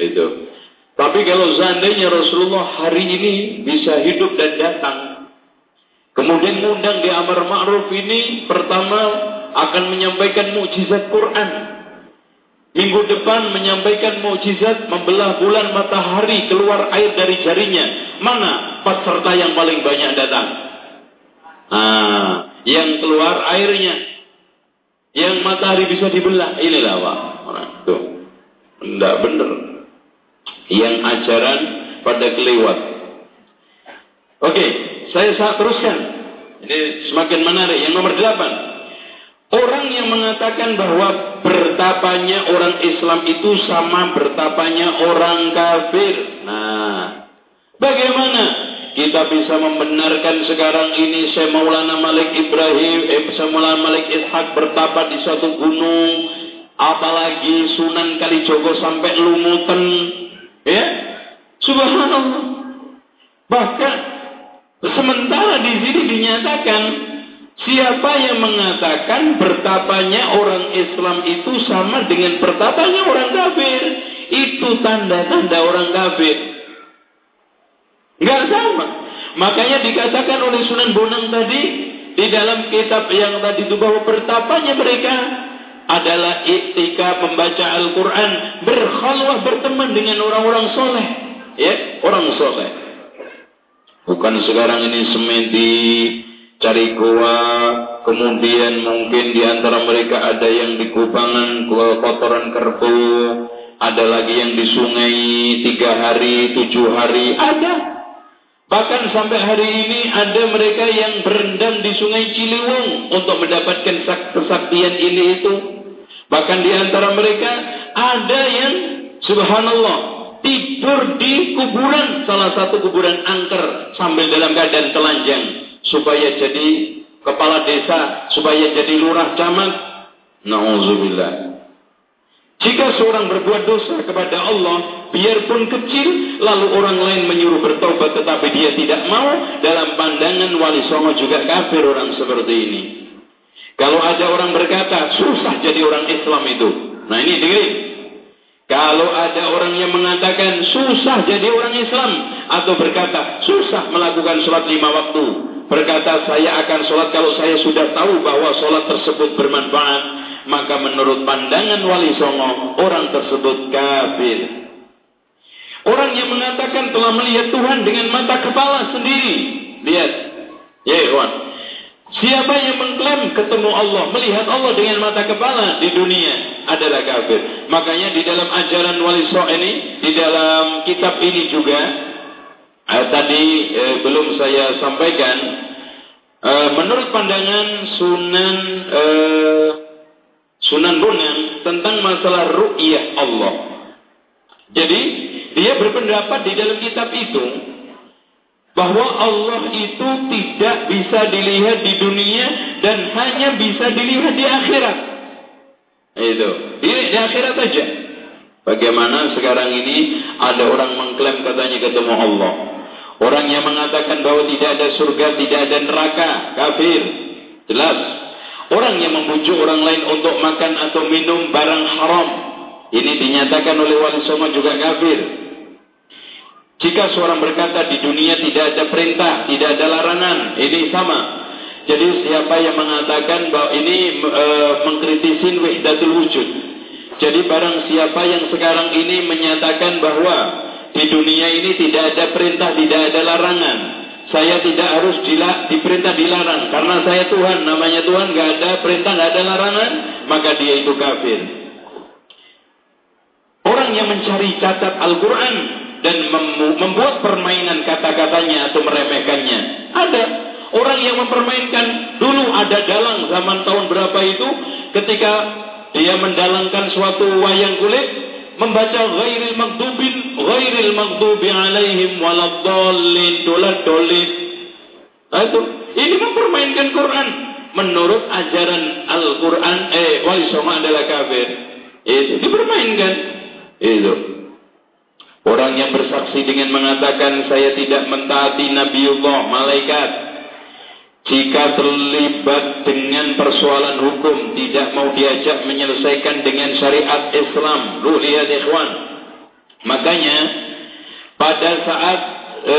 itu. Tapi kalau seandainya Rasulullah hari ini bisa hidup dan datang, Kemudian mengundang di amar ma'ruf ini pertama akan menyampaikan mukjizat Quran. Minggu depan menyampaikan mukjizat membelah bulan matahari keluar air dari jarinya. Mana peserta yang paling banyak datang? Ah, yang keluar airnya. Yang matahari bisa dibelah. Inilah Pak. Tuh. Tidak benar. Yang ajaran pada kelewat. Oke, saya saat teruskan. Ini semakin menarik. Yang nomor delapan. Orang yang mengatakan bahwa bertapanya orang Islam itu sama bertapanya orang kafir. Nah, bagaimana kita bisa membenarkan sekarang ini Syekh Maulana Malik Ibrahim, eh, Syekh Maulana Malik Ishak bertapa di suatu gunung, apalagi Sunan Kalijogo sampai lumutan, ya? Subhanallah. Bahkan sementara di sini dinyatakan Siapa yang mengatakan bertapanya orang Islam itu sama dengan bertapanya orang kafir? Itu tanda-tanda orang kafir. Enggak sama. Makanya dikatakan oleh Sunan Bonang tadi di dalam kitab yang tadi itu bahwa bertapanya mereka adalah iktika membaca Al-Quran, berkhalwah berteman dengan orang-orang soleh, ya orang soleh. Bukan sekarang ini semedi cari gua, kemudian mungkin di antara mereka ada yang di kubangan kotoran kerbau, ada lagi yang di sungai tiga hari, tujuh hari, ada. Bahkan sampai hari ini ada mereka yang berendam di sungai Ciliwung untuk mendapatkan kesaktian ini itu. Bahkan di antara mereka ada yang subhanallah tidur di kuburan salah satu kuburan angker sambil dalam keadaan telanjang supaya jadi kepala desa, supaya jadi lurah camat. Nauzubillah. Jika seorang berbuat dosa kepada Allah, biarpun kecil, lalu orang lain menyuruh bertobat tetapi dia tidak mau, dalam pandangan wali songo juga kafir orang seperti ini. Kalau ada orang berkata, susah jadi orang Islam itu. Nah ini dengerin. Kalau ada orang yang mengatakan susah jadi orang Islam atau berkata susah melakukan sholat lima waktu, berkata saya akan sholat kalau saya sudah tahu bahwa sholat tersebut bermanfaat maka menurut pandangan wali songo orang tersebut kafir. Orang yang mengatakan telah melihat Tuhan dengan mata kepala sendiri. Lihat. Ya ikhwan siapa yang mengklaim ketemu Allah melihat Allah dengan mata kepala di dunia adalah kafir makanya di dalam ajaran wali songo ini di dalam kitab ini juga Eh, tadi eh, belum saya sampaikan eh, menurut pandangan Sunan eh, Sunan Bonang tentang masalah ru'yah Allah. Jadi dia berpendapat di dalam kitab itu bahwa Allah itu tidak bisa dilihat di dunia dan hanya bisa dilihat di akhirat. Itu, di, di akhirat saja. Bagaimana sekarang ini ada orang mengklaim katanya ketemu Allah. Orang yang mengatakan bahwa tidak ada surga, tidak ada neraka, kafir. Jelas. Orang yang membujuk orang lain untuk makan atau minum barang haram. Ini dinyatakan oleh wali songo juga kafir. Jika seorang berkata di dunia tidak ada perintah, tidak ada larangan, ini sama. Jadi siapa yang mengatakan bahwa ini e, mengkritisin wahdatul wujud. Jadi barang siapa yang sekarang ini menyatakan bahwa di dunia ini tidak ada perintah, tidak ada larangan. Saya tidak harus dila, diperintah dilarang. Karena saya Tuhan, namanya Tuhan, nggak ada perintah, nggak ada larangan. Maka dia itu kafir. Orang yang mencari catat Al-Quran dan membuat permainan kata-katanya atau meremehkannya. Ada orang yang mempermainkan. Dulu ada dalang zaman tahun berapa itu ketika dia mendalangkan suatu wayang kulit membaca ghairil maghdubin ghairil maghdubi alaihim waladdallin dolat dolit itu ini mempermainkan Quran menurut ajaran Al-Quran eh wali adalah kafir itu dipermainkan itu orang yang bersaksi dengan mengatakan saya tidak mentaati Nabiullah malaikat jika terlibat dengan persoalan hukum, tidak mau diajak menyelesaikan dengan syariat Islam. Lu. Makanya, pada saat e,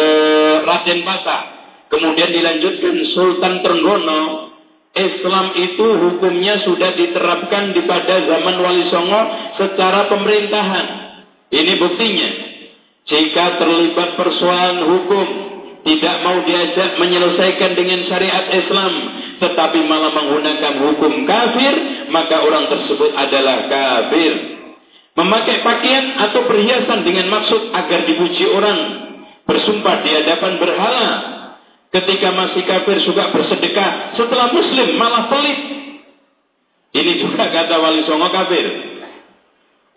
Raden Patah, kemudian dilanjutkan Sultan Trenggono, Islam itu hukumnya sudah diterapkan di pada zaman Wali Songo secara pemerintahan. Ini buktinya. Jika terlibat persoalan hukum, tidak mau diajak menyelesaikan dengan syariat Islam, tetapi malah menggunakan hukum kafir, maka orang tersebut adalah kafir. Memakai pakaian atau perhiasan dengan maksud agar dipuji orang, bersumpah di hadapan berhala, Ketika masih kafir suka bersedekah. Setelah muslim malah pelit. Ini juga kata Wali Songo kafir.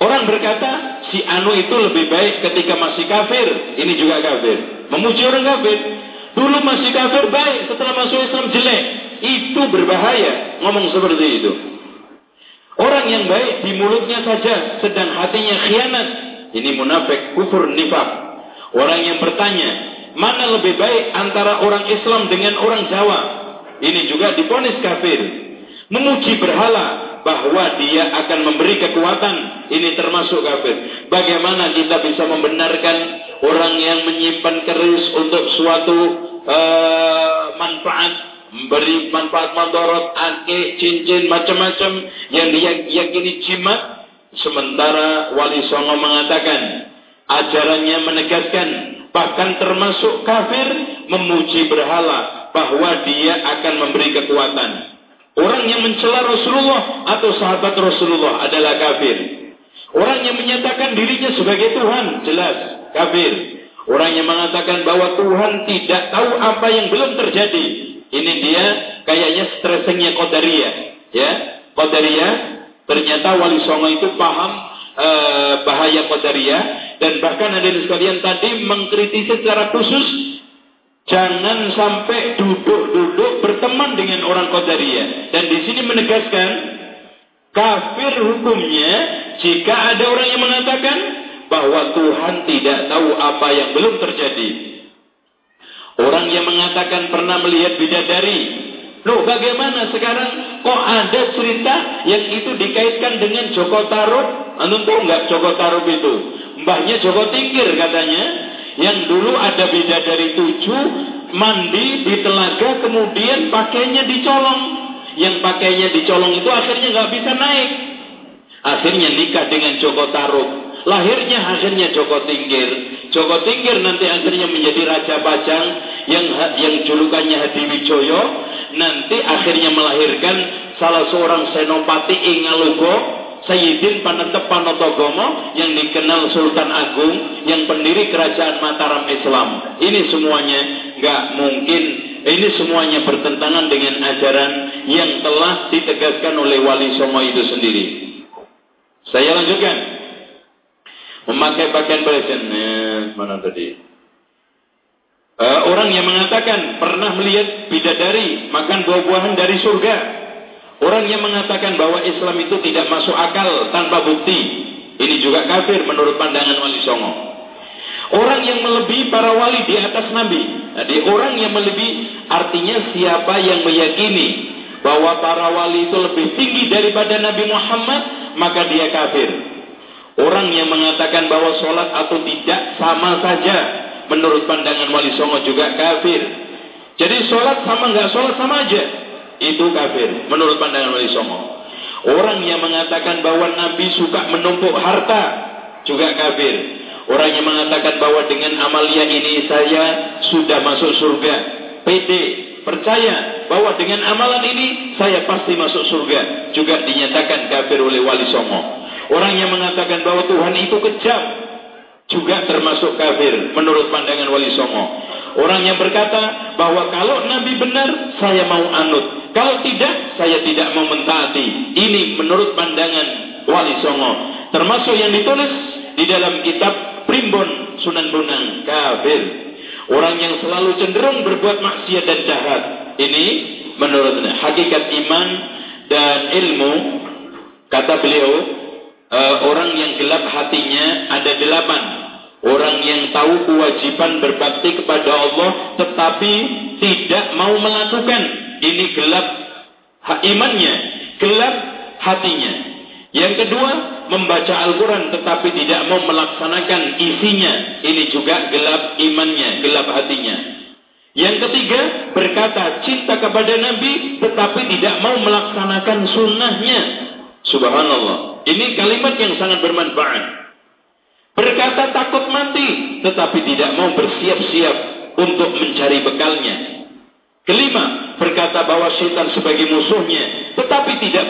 Orang berkata, si Anu itu lebih baik ketika masih kafir. Ini juga kafir. Memuji orang kafir. Dulu masih kafir baik, setelah masuk Islam jelek. Itu berbahaya. Ngomong seperti itu. Orang yang baik di mulutnya saja, sedang hatinya khianat. Ini munafik, kufur, nifak. Orang yang bertanya, mana lebih baik antara orang Islam dengan orang Jawa? Ini juga diponis kafir. Memuji berhala bahwa dia akan memberi kekuatan. Ini termasuk kafir. Bagaimana kita bisa membenarkan orang yang menyimpan keris untuk suatu uh, manfaat memberi manfaat mandorot, ake, cincin, macam-macam yang diyakini jimat. Sementara Wali Songo mengatakan, ajarannya menegaskan, bahkan termasuk kafir memuji berhala bahwa dia akan memberi kekuatan. Orang yang mencela Rasulullah atau sahabat Rasulullah adalah kafir. Orang yang menyatakan dirinya sebagai Tuhan, jelas kafir. Orang yang mengatakan bahwa Tuhan tidak tahu apa yang belum terjadi, ini dia kayaknya stressingnya Qadariyah. Ya, Qadariyah ternyata Wali Songo itu paham uh, bahaya Qadariyah dan bahkan ada di sekalian tadi mengkritisi secara khusus jangan sampai duduk-duduk berteman dengan orang Qadariyah. Dan di sini menegaskan kafir hukumnya jika ada orang yang mengatakan bahwa Tuhan tidak tahu apa yang belum terjadi. Orang yang mengatakan pernah melihat bidadari. Loh bagaimana sekarang kok ada cerita yang itu dikaitkan dengan Joko Tarub? Anu tahu nggak Joko Tarub itu? Mbahnya Joko Tingkir katanya. Yang dulu ada bidadari tujuh mandi di telaga kemudian pakainya dicolong. Yang pakainya dicolong itu akhirnya nggak bisa naik. Akhirnya nikah dengan Joko Tarub. Lahirnya akhirnya Joko Tingkir. Joko Tingkir nanti akhirnya menjadi Raja Pajang yang yang julukannya Hadiwijoyo. Nanti akhirnya melahirkan salah seorang senopati Ingalugo. Sayyidin Panentep Panotogomo yang dikenal Sultan Agung yang pendiri kerajaan Mataram Islam. Ini semuanya nggak mungkin. Ini semuanya bertentangan dengan ajaran yang telah ditegaskan oleh Wali Songo itu sendiri. Saya lanjutkan. Memakai pakaian presiden. Eh, mana tadi? Uh, orang yang mengatakan pernah melihat bidadari makan buah-buahan dari surga. Orang yang mengatakan bahwa Islam itu tidak masuk akal tanpa bukti. Ini juga kafir menurut pandangan Wali Songo. Orang yang melebihi para wali di atas Nabi. Jadi orang yang melebihi artinya siapa yang meyakini bahwa para wali itu lebih tinggi daripada Nabi Muhammad, maka dia kafir. Orang yang mengatakan bahwa sholat atau tidak sama saja menurut pandangan Wali Songo juga kafir. Jadi sholat sama nggak sholat sama aja. Itu kafir menurut pandangan Wali Songo. Orang yang mengatakan bahwa Nabi suka menumpuk harta juga kafir. Orang yang mengatakan bahwa dengan amalia ini saya sudah masuk surga. PD percaya bahwa dengan amalan ini saya pasti masuk surga. Juga dinyatakan kafir oleh Wali Songo. Orang yang mengatakan bahwa Tuhan itu kejam juga termasuk kafir menurut pandangan Wali Songo. Orang yang berkata bahwa kalau Nabi benar, saya mau anut. Kalau tidak, saya tidak mau mentaati. Ini menurut pandangan Wali Songo. Termasuk yang ditulis di dalam kitab Primbon Sunan Bonang. Kafir. Orang yang selalu cenderung berbuat maksiat dan jahat. Ini menurut hakikat iman dan ilmu. Kata beliau, uh, orang yang gelap hatinya ada delapan. Orang yang tahu kewajiban berbakti kepada Allah tetapi tidak mau melakukan. Ini gelap imannya, gelap hatinya. Yang kedua, membaca Al-Quran tetapi tidak mau melaksanakan isinya. Ini juga gelap imannya, gelap hatinya. Yang ketiga, berkata cinta kepada Nabi tetapi tidak mau melaksanakan sunnahnya. Subhanallah. Ini kalimat yang sangat bermanfaat. Berkata takut mati, tetapi tidak mau bersiap-siap untuk mencari bekalnya. Kelima, berkata bahwa syaitan sebagai musuhnya, tetapi tidak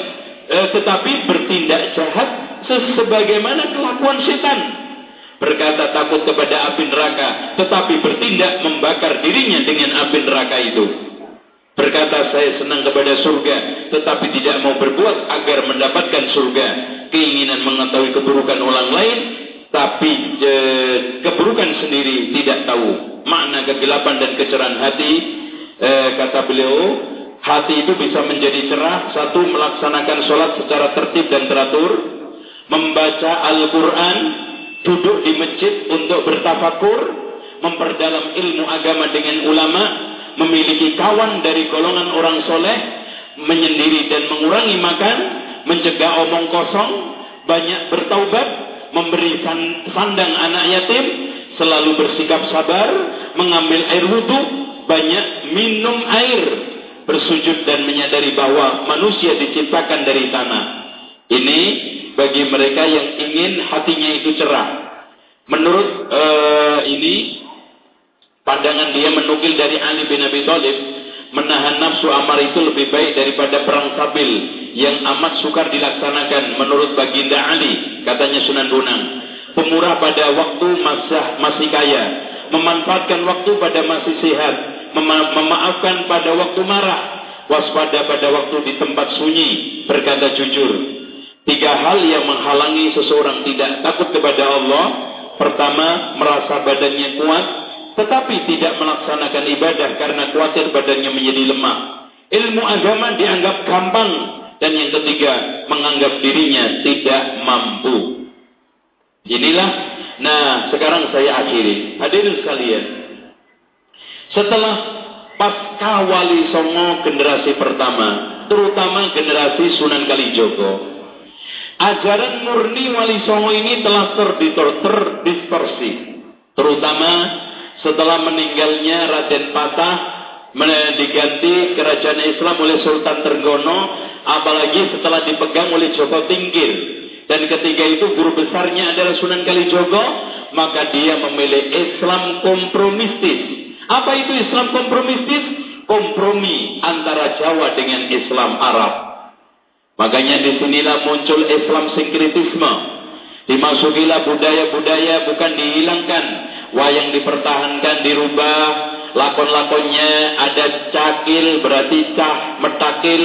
eh, tetapi bertindak jahat sebagaimana kelakuan syaitan. berkata takut kepada api neraka, tetapi bertindak membakar dirinya dengan api neraka itu. Berkata saya senang kepada surga, tetapi tidak mau berbuat agar mendapatkan surga. Keinginan mengetahui keburukan orang lain, tapi e, keburukan sendiri tidak tahu. Makna kegelapan dan kecerahan hati, e, kata beliau, hati itu bisa menjadi cerah. Satu, melaksanakan sholat secara tertib dan teratur. Membaca Al-Quran, duduk di masjid untuk bertafakur, memperdalam ilmu agama dengan ulama, memiliki kawan dari golongan orang soleh, menyendiri dan mengurangi makan, mencegah omong kosong, banyak bertaubat, memberi sandang anak yatim, selalu bersikap sabar, mengambil air wudhu, banyak minum air, bersujud dan menyadari bahwa manusia diciptakan dari tanah. Ini bagi mereka yang ingin hatinya itu cerah. Menurut uh, ini Pandangan dia menukil dari Ali bin Abi Thalib, menahan nafsu amar itu lebih baik daripada perang sabil yang amat sukar dilaksanakan menurut baginda Ali, katanya Sunan Bonang. Pemurah pada waktu masih, masih kaya, memanfaatkan waktu pada masih sehat, mema memaafkan pada waktu marah, waspada pada waktu di tempat sunyi, berkata jujur. Tiga hal yang menghalangi seseorang tidak takut kepada Allah. Pertama, merasa badannya kuat tetapi tidak melaksanakan ibadah karena khawatir badannya menjadi lemah. Ilmu agama dianggap gampang dan yang ketiga menganggap dirinya tidak mampu. Inilah nah sekarang saya akhiri. Hadirin sekalian. Setelah pasca Wali Songo generasi pertama, terutama generasi Sunan Kalijogo, ajaran murni Wali Songo ini telah terdistorsi, terutama setelah meninggalnya Raden Patah diganti kerajaan Islam oleh Sultan Tergono apalagi setelah dipegang oleh Joko Tingkir. Dan ketika itu guru besarnya adalah Sunan Kalijogo maka dia memilih Islam kompromistis. Apa itu Islam kompromistis? kompromi antara Jawa dengan Islam Arab. Makanya di sinilah muncul Islam sinkritisme dimasukilah budaya-budaya bukan dihilangkan wayang dipertahankan dirubah. Lakon-lakonnya ada cakil berarti cah metakil.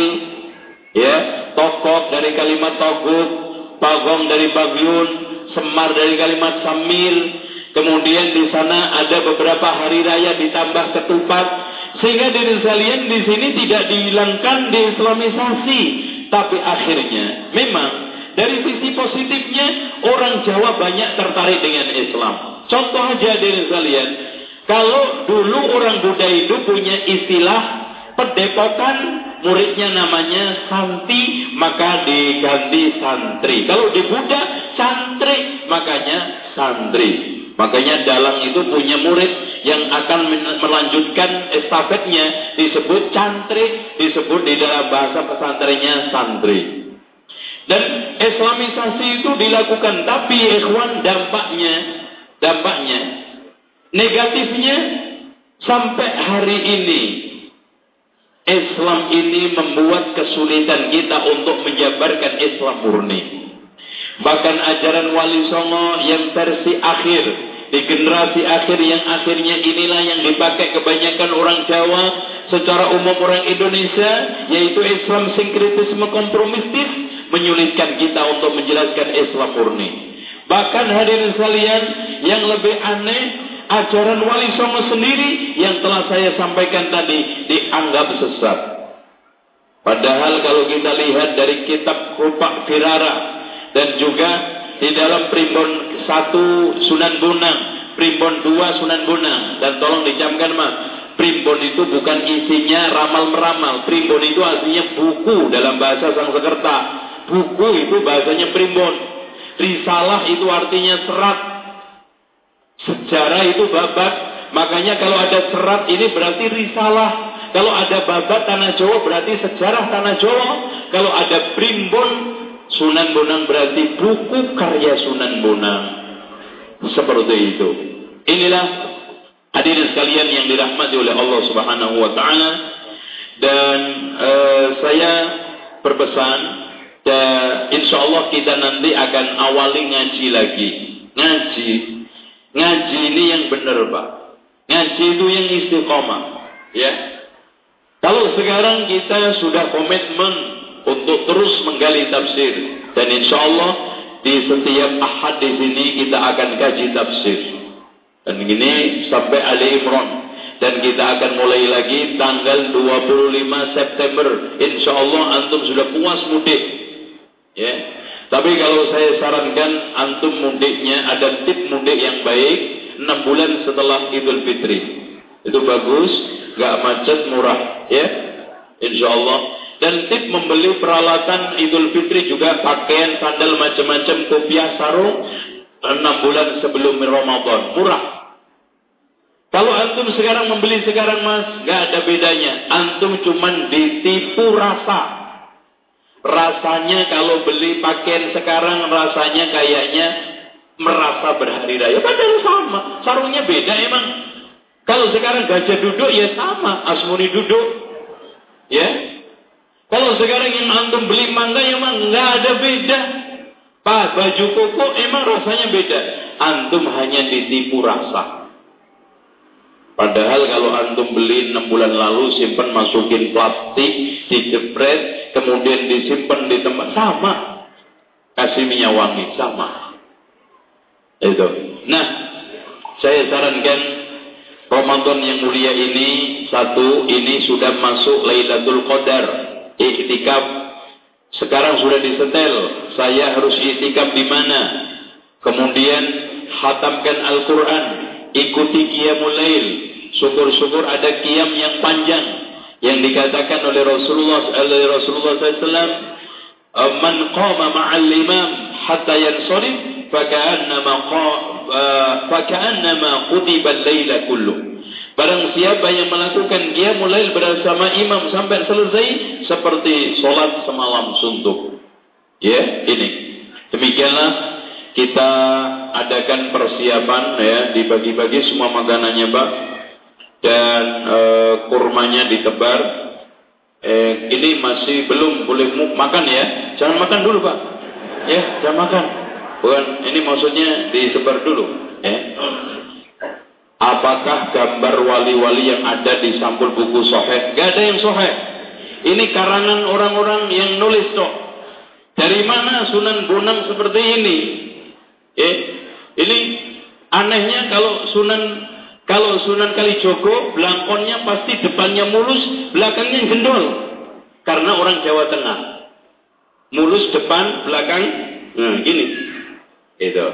Ya tokok dari kalimat toguk pagong dari bagyun semar dari kalimat samil. Kemudian di sana ada beberapa hari raya ditambah ketupat. Sehingga dari sekalian di sini tidak dihilangkan deislamisasi tapi akhirnya memang dari sisi positifnya orang Jawa banyak tertarik dengan Islam Contoh aja dari kalian. Kalau dulu orang Buddha itu punya istilah pedepokan, muridnya namanya santi, maka diganti santri. Kalau di Buddha, santri, makanya santri. Makanya dalang itu punya murid yang akan melanjutkan estafetnya disebut cantri, disebut di dalam bahasa pesantrennya santri. Dan islamisasi itu dilakukan, tapi ikhwan dampaknya Dampaknya, negatifnya sampai hari ini Islam ini membuat kesulitan kita untuk menjabarkan Islam murni. Bahkan ajaran Wali Songo yang versi akhir di generasi akhir yang akhirnya inilah yang dipakai kebanyakan orang Jawa secara umum orang Indonesia yaitu Islam sinkritisme kompromistis menyulitkan kita untuk menjelaskan Islam murni. Bahkan hadirin sekalian yang lebih aneh ajaran Wali Songo sendiri yang telah saya sampaikan tadi dianggap sesat. Padahal kalau kita lihat dari kitab Rupak Firara dan juga di dalam primbon satu Sunan Bunang, primbon dua Sunan Bunang dan tolong dicamkan mas, primbon itu bukan isinya ramal meramal, primbon itu artinya buku dalam bahasa Sanskerta. Buku itu bahasanya primbon. Risalah itu artinya serat. Sejarah itu babat. Makanya kalau ada serat ini berarti risalah. Kalau ada babat tanah Jawa berarti sejarah tanah Jawa. Kalau ada primbon Sunan Bonang berarti buku karya Sunan Bonang. Seperti itu. Inilah hadirin sekalian yang dirahmati oleh Allah Subhanahu wa taala dan uh, saya berpesan dan insya Allah kita nanti akan awali ngaji lagi. Ngaji. Ngaji ini yang benar, Pak. Ngaji itu yang istiqomah. Ya. Kalau sekarang kita sudah komitmen untuk terus menggali tafsir. Dan insya Allah di setiap ahad di sini kita akan kaji tafsir. Dan ini sampai Ali Imran. Dan kita akan mulai lagi tanggal 25 September. Insya Allah antum sudah puas mudik. Ya. Tapi kalau saya sarankan antum mudiknya ada tip mudik yang baik 6 bulan setelah Idul Fitri. Itu bagus, gak macet, murah, ya. Insya Allah. Dan tip membeli peralatan Idul Fitri juga pakaian, sandal macam-macam, kopiah, sarung 6 bulan sebelum Ramadan, murah. Kalau antum sekarang membeli sekarang mas, gak ada bedanya. Antum cuman ditipu rasa. Rasanya kalau beli pakaian sekarang rasanya kayaknya merasa berhari raya. Padahal sama. Sarungnya beda emang. Kalau sekarang gajah duduk ya sama. Asmuni duduk. Ya. Kalau sekarang yang antum beli mangga ya emang nggak ada beda. Pak baju koko emang rasanya beda. Antum hanya ditipu rasa. Padahal kalau antum beli 6 bulan lalu simpan masukin plastik, dijepret, kemudian disimpan di tempat sama. Kasih minyak wangi sama. Itu. Nah, saya sarankan Ramadan yang mulia ini satu ini sudah masuk Lailatul Qadar. Iktikaf sekarang sudah disetel. Saya harus iktikaf di mana? Kemudian hatamkan Al-Qur'an, ikuti Qiyamul Lail, Syukur-syukur ada kiam yang panjang yang dikatakan oleh Rasulullah oleh Rasulullah SAW man qama ma'al imam hatta yansarif faka'annama faka'annama qutiba al-laila kullu Barang siapa yang melakukan dia mulai bersama imam sampai selesai seperti solat semalam suntuk. Ya, ini. Demikianlah kita adakan persiapan ya dibagi-bagi semua makanannya, Pak dan e, kurmanya ditebar. Eh, ini masih belum boleh makan ya. Jangan makan dulu pak. Ya, jangan makan. Bukan, ini maksudnya disebar dulu. Ya. Apakah gambar wali-wali yang ada di sampul buku soheh? Gak ada yang soheh. Ini karangan orang-orang yang nulis toh. Dari mana Sunan Bonang seperti ini? Eh, anehnya kalau Sunan kalau Sunan Kalijogo, belangkonnya pasti depannya mulus, belakangnya gendol. Karena orang Jawa Tengah. Mulus depan, belakang, nah gini. Itu.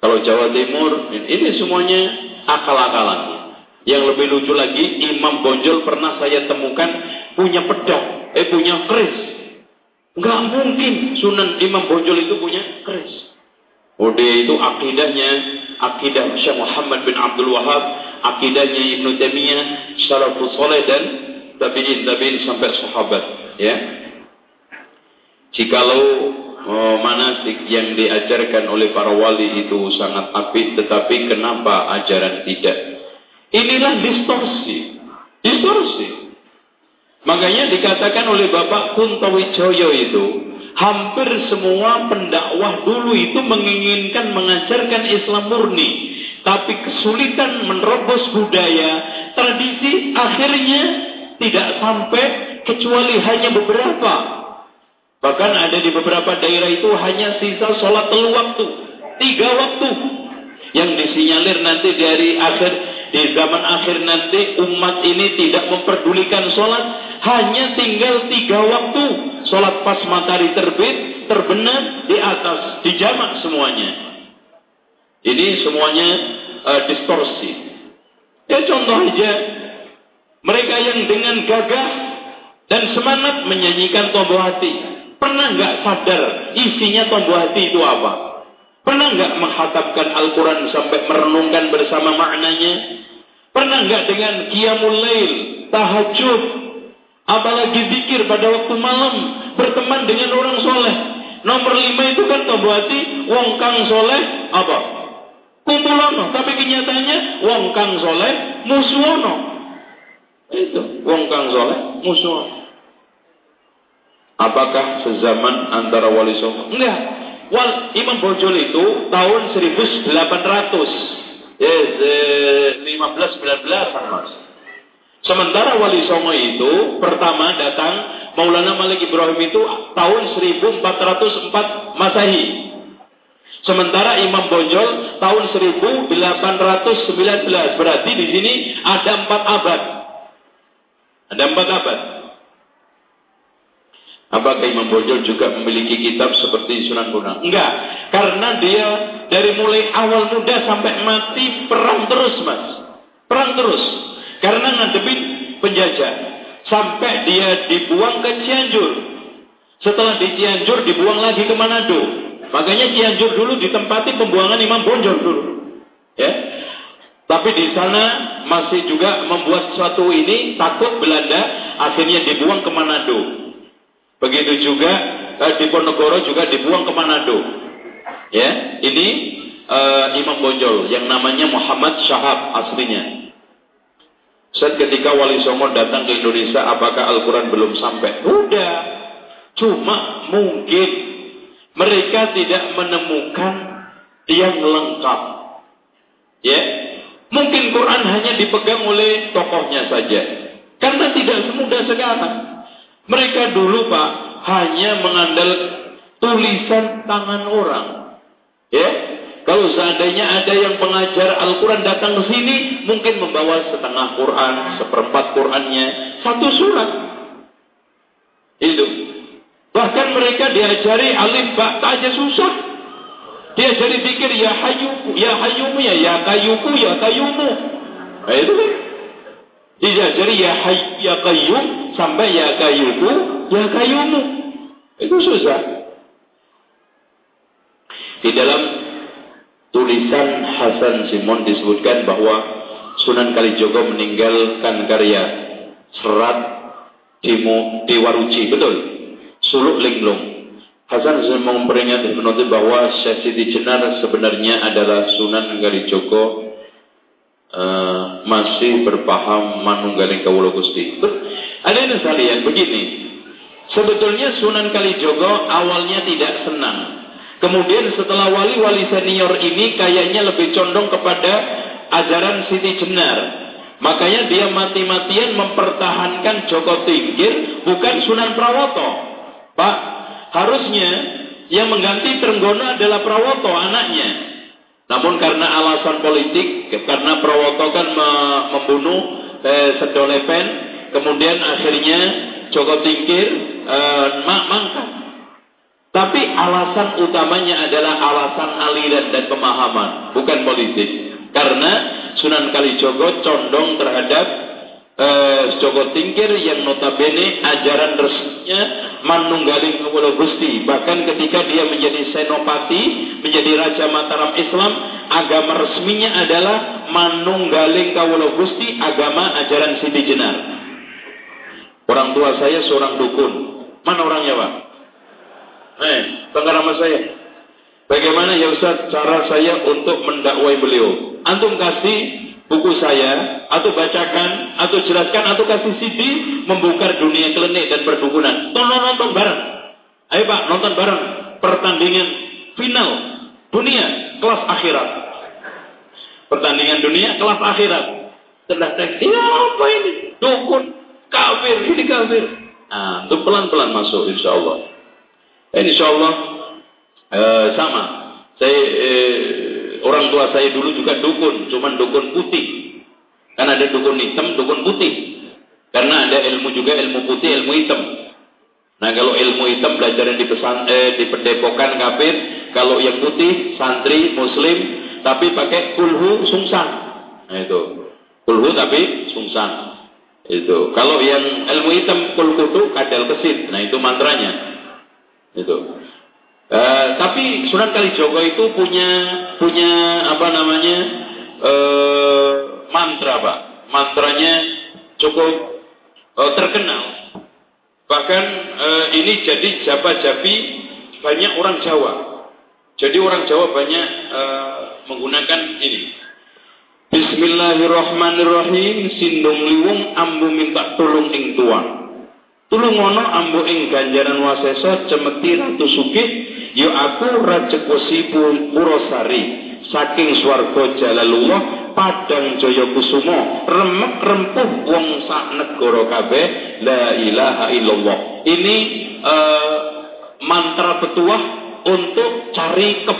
Kalau Jawa Timur, ini semuanya akal-akalannya. Yang lebih lucu lagi, Imam Bonjol pernah saya temukan punya pedang, eh punya keris. Enggak mungkin Sunan Imam Bonjol itu punya keris. Dia itu akidahnya akidah Syekh Muhammad bin Abdul Wahab, akidahnya Ibnu Taimiyah, salafus saleh dan tabi'in tabi'in sampai sahabat, ya. Jikalau oh, manasik yang diajarkan oleh para wali itu sangat apik, tetapi kenapa ajaran tidak? Inilah distorsi. Distorsi. Makanya dikatakan oleh Bapak Kuntawijoyo itu, hampir semua pendakwah dulu itu menginginkan mengajarkan Islam murni. Tapi kesulitan menerobos budaya, tradisi akhirnya tidak sampai kecuali hanya beberapa. Bahkan ada di beberapa daerah itu hanya sisa sholat telu waktu. Tiga waktu. Yang disinyalir nanti dari akhir di zaman akhir nanti umat ini tidak memperdulikan sholat hanya tinggal tiga waktu. Sholat pas matahari terbit terbenam di atas di jamak semuanya. Ini semuanya uh, distorsi. Ya contoh aja. Mereka yang dengan gagah dan semangat menyanyikan tombol hati. Pernah nggak sadar isinya tombol hati itu apa? Pernah nggak menghatapkan Al-Quran sampai merenungkan bersama maknanya? Pernah nggak dengan qiyamul lail, tahajud, apalagi zikir pada waktu malam, berteman dengan orang soleh. Nomor lima itu kan hati, wong kang soleh apa? Kumpulono, tapi kenyataannya wong kang soleh musuhono. Itu wong kang soleh musuhono. Apakah sezaman antara wali songo? Enggak. Wal Imam Bojol itu tahun 1800 Yes, eh, 15 19 Mas. Sementara Wali Songo itu pertama datang Maulana Malik Ibrahim itu tahun 1404 Masehi. Sementara Imam Bonjol tahun 1819. Berarti di sini ada empat abad. Ada empat abad. Apakah Imam Bonjol juga memiliki kitab seperti Sunan Bonang? Enggak, karena dia dari mulai awal muda sampai mati perang terus, Mas. Perang terus. Karena ngadepin penjajah. Sampai dia dibuang ke Cianjur. Setelah di Cianjur dibuang lagi ke Manado. Makanya Cianjur dulu ditempati pembuangan Imam Bonjol dulu. Ya. Tapi di sana masih juga membuat suatu ini takut Belanda akhirnya dibuang ke Manado. Begitu juga eh, Ponorogo juga dibuang ke Manado. Ya, ini uh, Imam Bonjol yang namanya Muhammad Syahab aslinya. Saat ketika Wali Songo datang ke Indonesia, apakah Al-Quran belum sampai? Udah. Cuma mungkin mereka tidak menemukan yang lengkap. Ya, mungkin Quran hanya dipegang oleh tokohnya saja. Karena tidak semudah sekarang. Mereka dulu Pak hanya mengandal tulisan tangan orang. Ya, kalau seandainya ada yang pengajar Al-Quran datang ke sini, mungkin membawa setengah Quran, seperempat Qurannya, satu surat. Itu. Bahkan mereka diajari alif ba aja susah. Diajari pikir ya hayuku, ya hayumu ya, ya kayuku, ya kayumu. Nah, itu kan. Diajari ya hay, ya kayyum sampai ya kayuku, ya kayumu. Itu susah. Di dalam tulisan Hasan Simon disebutkan bahwa Sunan Kalijogo meninggalkan karya serat di, di Waruci, betul? Suluk Linglung. Hasan Simon memperingatkan penuntut bahwa Syekh Siti Jenar sebenarnya adalah Sunan Kalijogo uh, masih berpaham manunggaling kawula Gusti. Ada yang sekalian begini. Sebetulnya Sunan Kalijogo awalnya tidak senang. Kemudian setelah wali-wali senior ini kayaknya lebih condong kepada ajaran Siti Jenar. Makanya dia mati-matian mempertahankan Joko Tingkir bukan Sunan Prawoto. Pak, harusnya yang mengganti Trenggono adalah Prawoto anaknya. Namun karena alasan politik, karena Prawoto kan membunuh eh, Sedolepen, kemudian akhirnya Joko Tingkir eh, mangkat. Tapi alasan utamanya adalah alasan aliran dan pemahaman, bukan politik. Karena Sunan Kalijogo condong terhadap eh, Joko Tingkir yang notabene ajaran resminya Manunggaling Kawula Gusti. Bahkan ketika dia menjadi senopati, menjadi raja Mataram Islam, agama resminya adalah Manunggaling Kawula Gusti, agama ajaran Siti Jenar. Orang tua saya seorang dukun. Mana orangnya, Pak? Eh, sama saya. Bagaimana ya Ustaz cara saya untuk mendakwai beliau? Antum kasih buku saya atau bacakan atau jelaskan atau kasih CD membuka dunia klinik dan perdukunan. Tolong nonton bareng. Ayo Pak, nonton bareng pertandingan final dunia kelas akhirat. Pertandingan dunia kelas akhirat. Setelah teks, ya apa ini? Dukun, kafir, ini kafir. Nah, itu pelan-pelan masuk insya Allah. Insya Allah eh, sama. Saya eh, Orang tua saya dulu juga dukun, cuman dukun putih. Kan ada dukun hitam, dukun putih. Karena ada ilmu juga ilmu putih, ilmu hitam. Nah kalau ilmu hitam belajar di pesan, eh, di pendepokan kafir, kalau yang putih santri muslim tapi pakai kulhu sungsan. Nah itu kulhu tapi sungsan. Itu kalau yang ilmu hitam kulhu itu kadal kesit. Nah itu mantranya. Itu. Uh, tapi Sunan Kalijogo itu punya punya apa namanya uh, mantra pak, mantranya cukup uh, terkenal. Bahkan uh, ini jadi jaba-jabi banyak orang Jawa. Jadi orang Jawa banyak uh, menggunakan ini. Bismillahirrahmanirrahim sindung liwung ambu minta tolong ing tuang. Tulungono ambu ing ganjaran wasesa cemeti ratu yo aku rajek wesi purosari saking swarga jalalullah padang jaya kusumo remek rempuh wong sak negara kabeh la ilaha illallah. Ini uh, mantra petuah untuk cari ke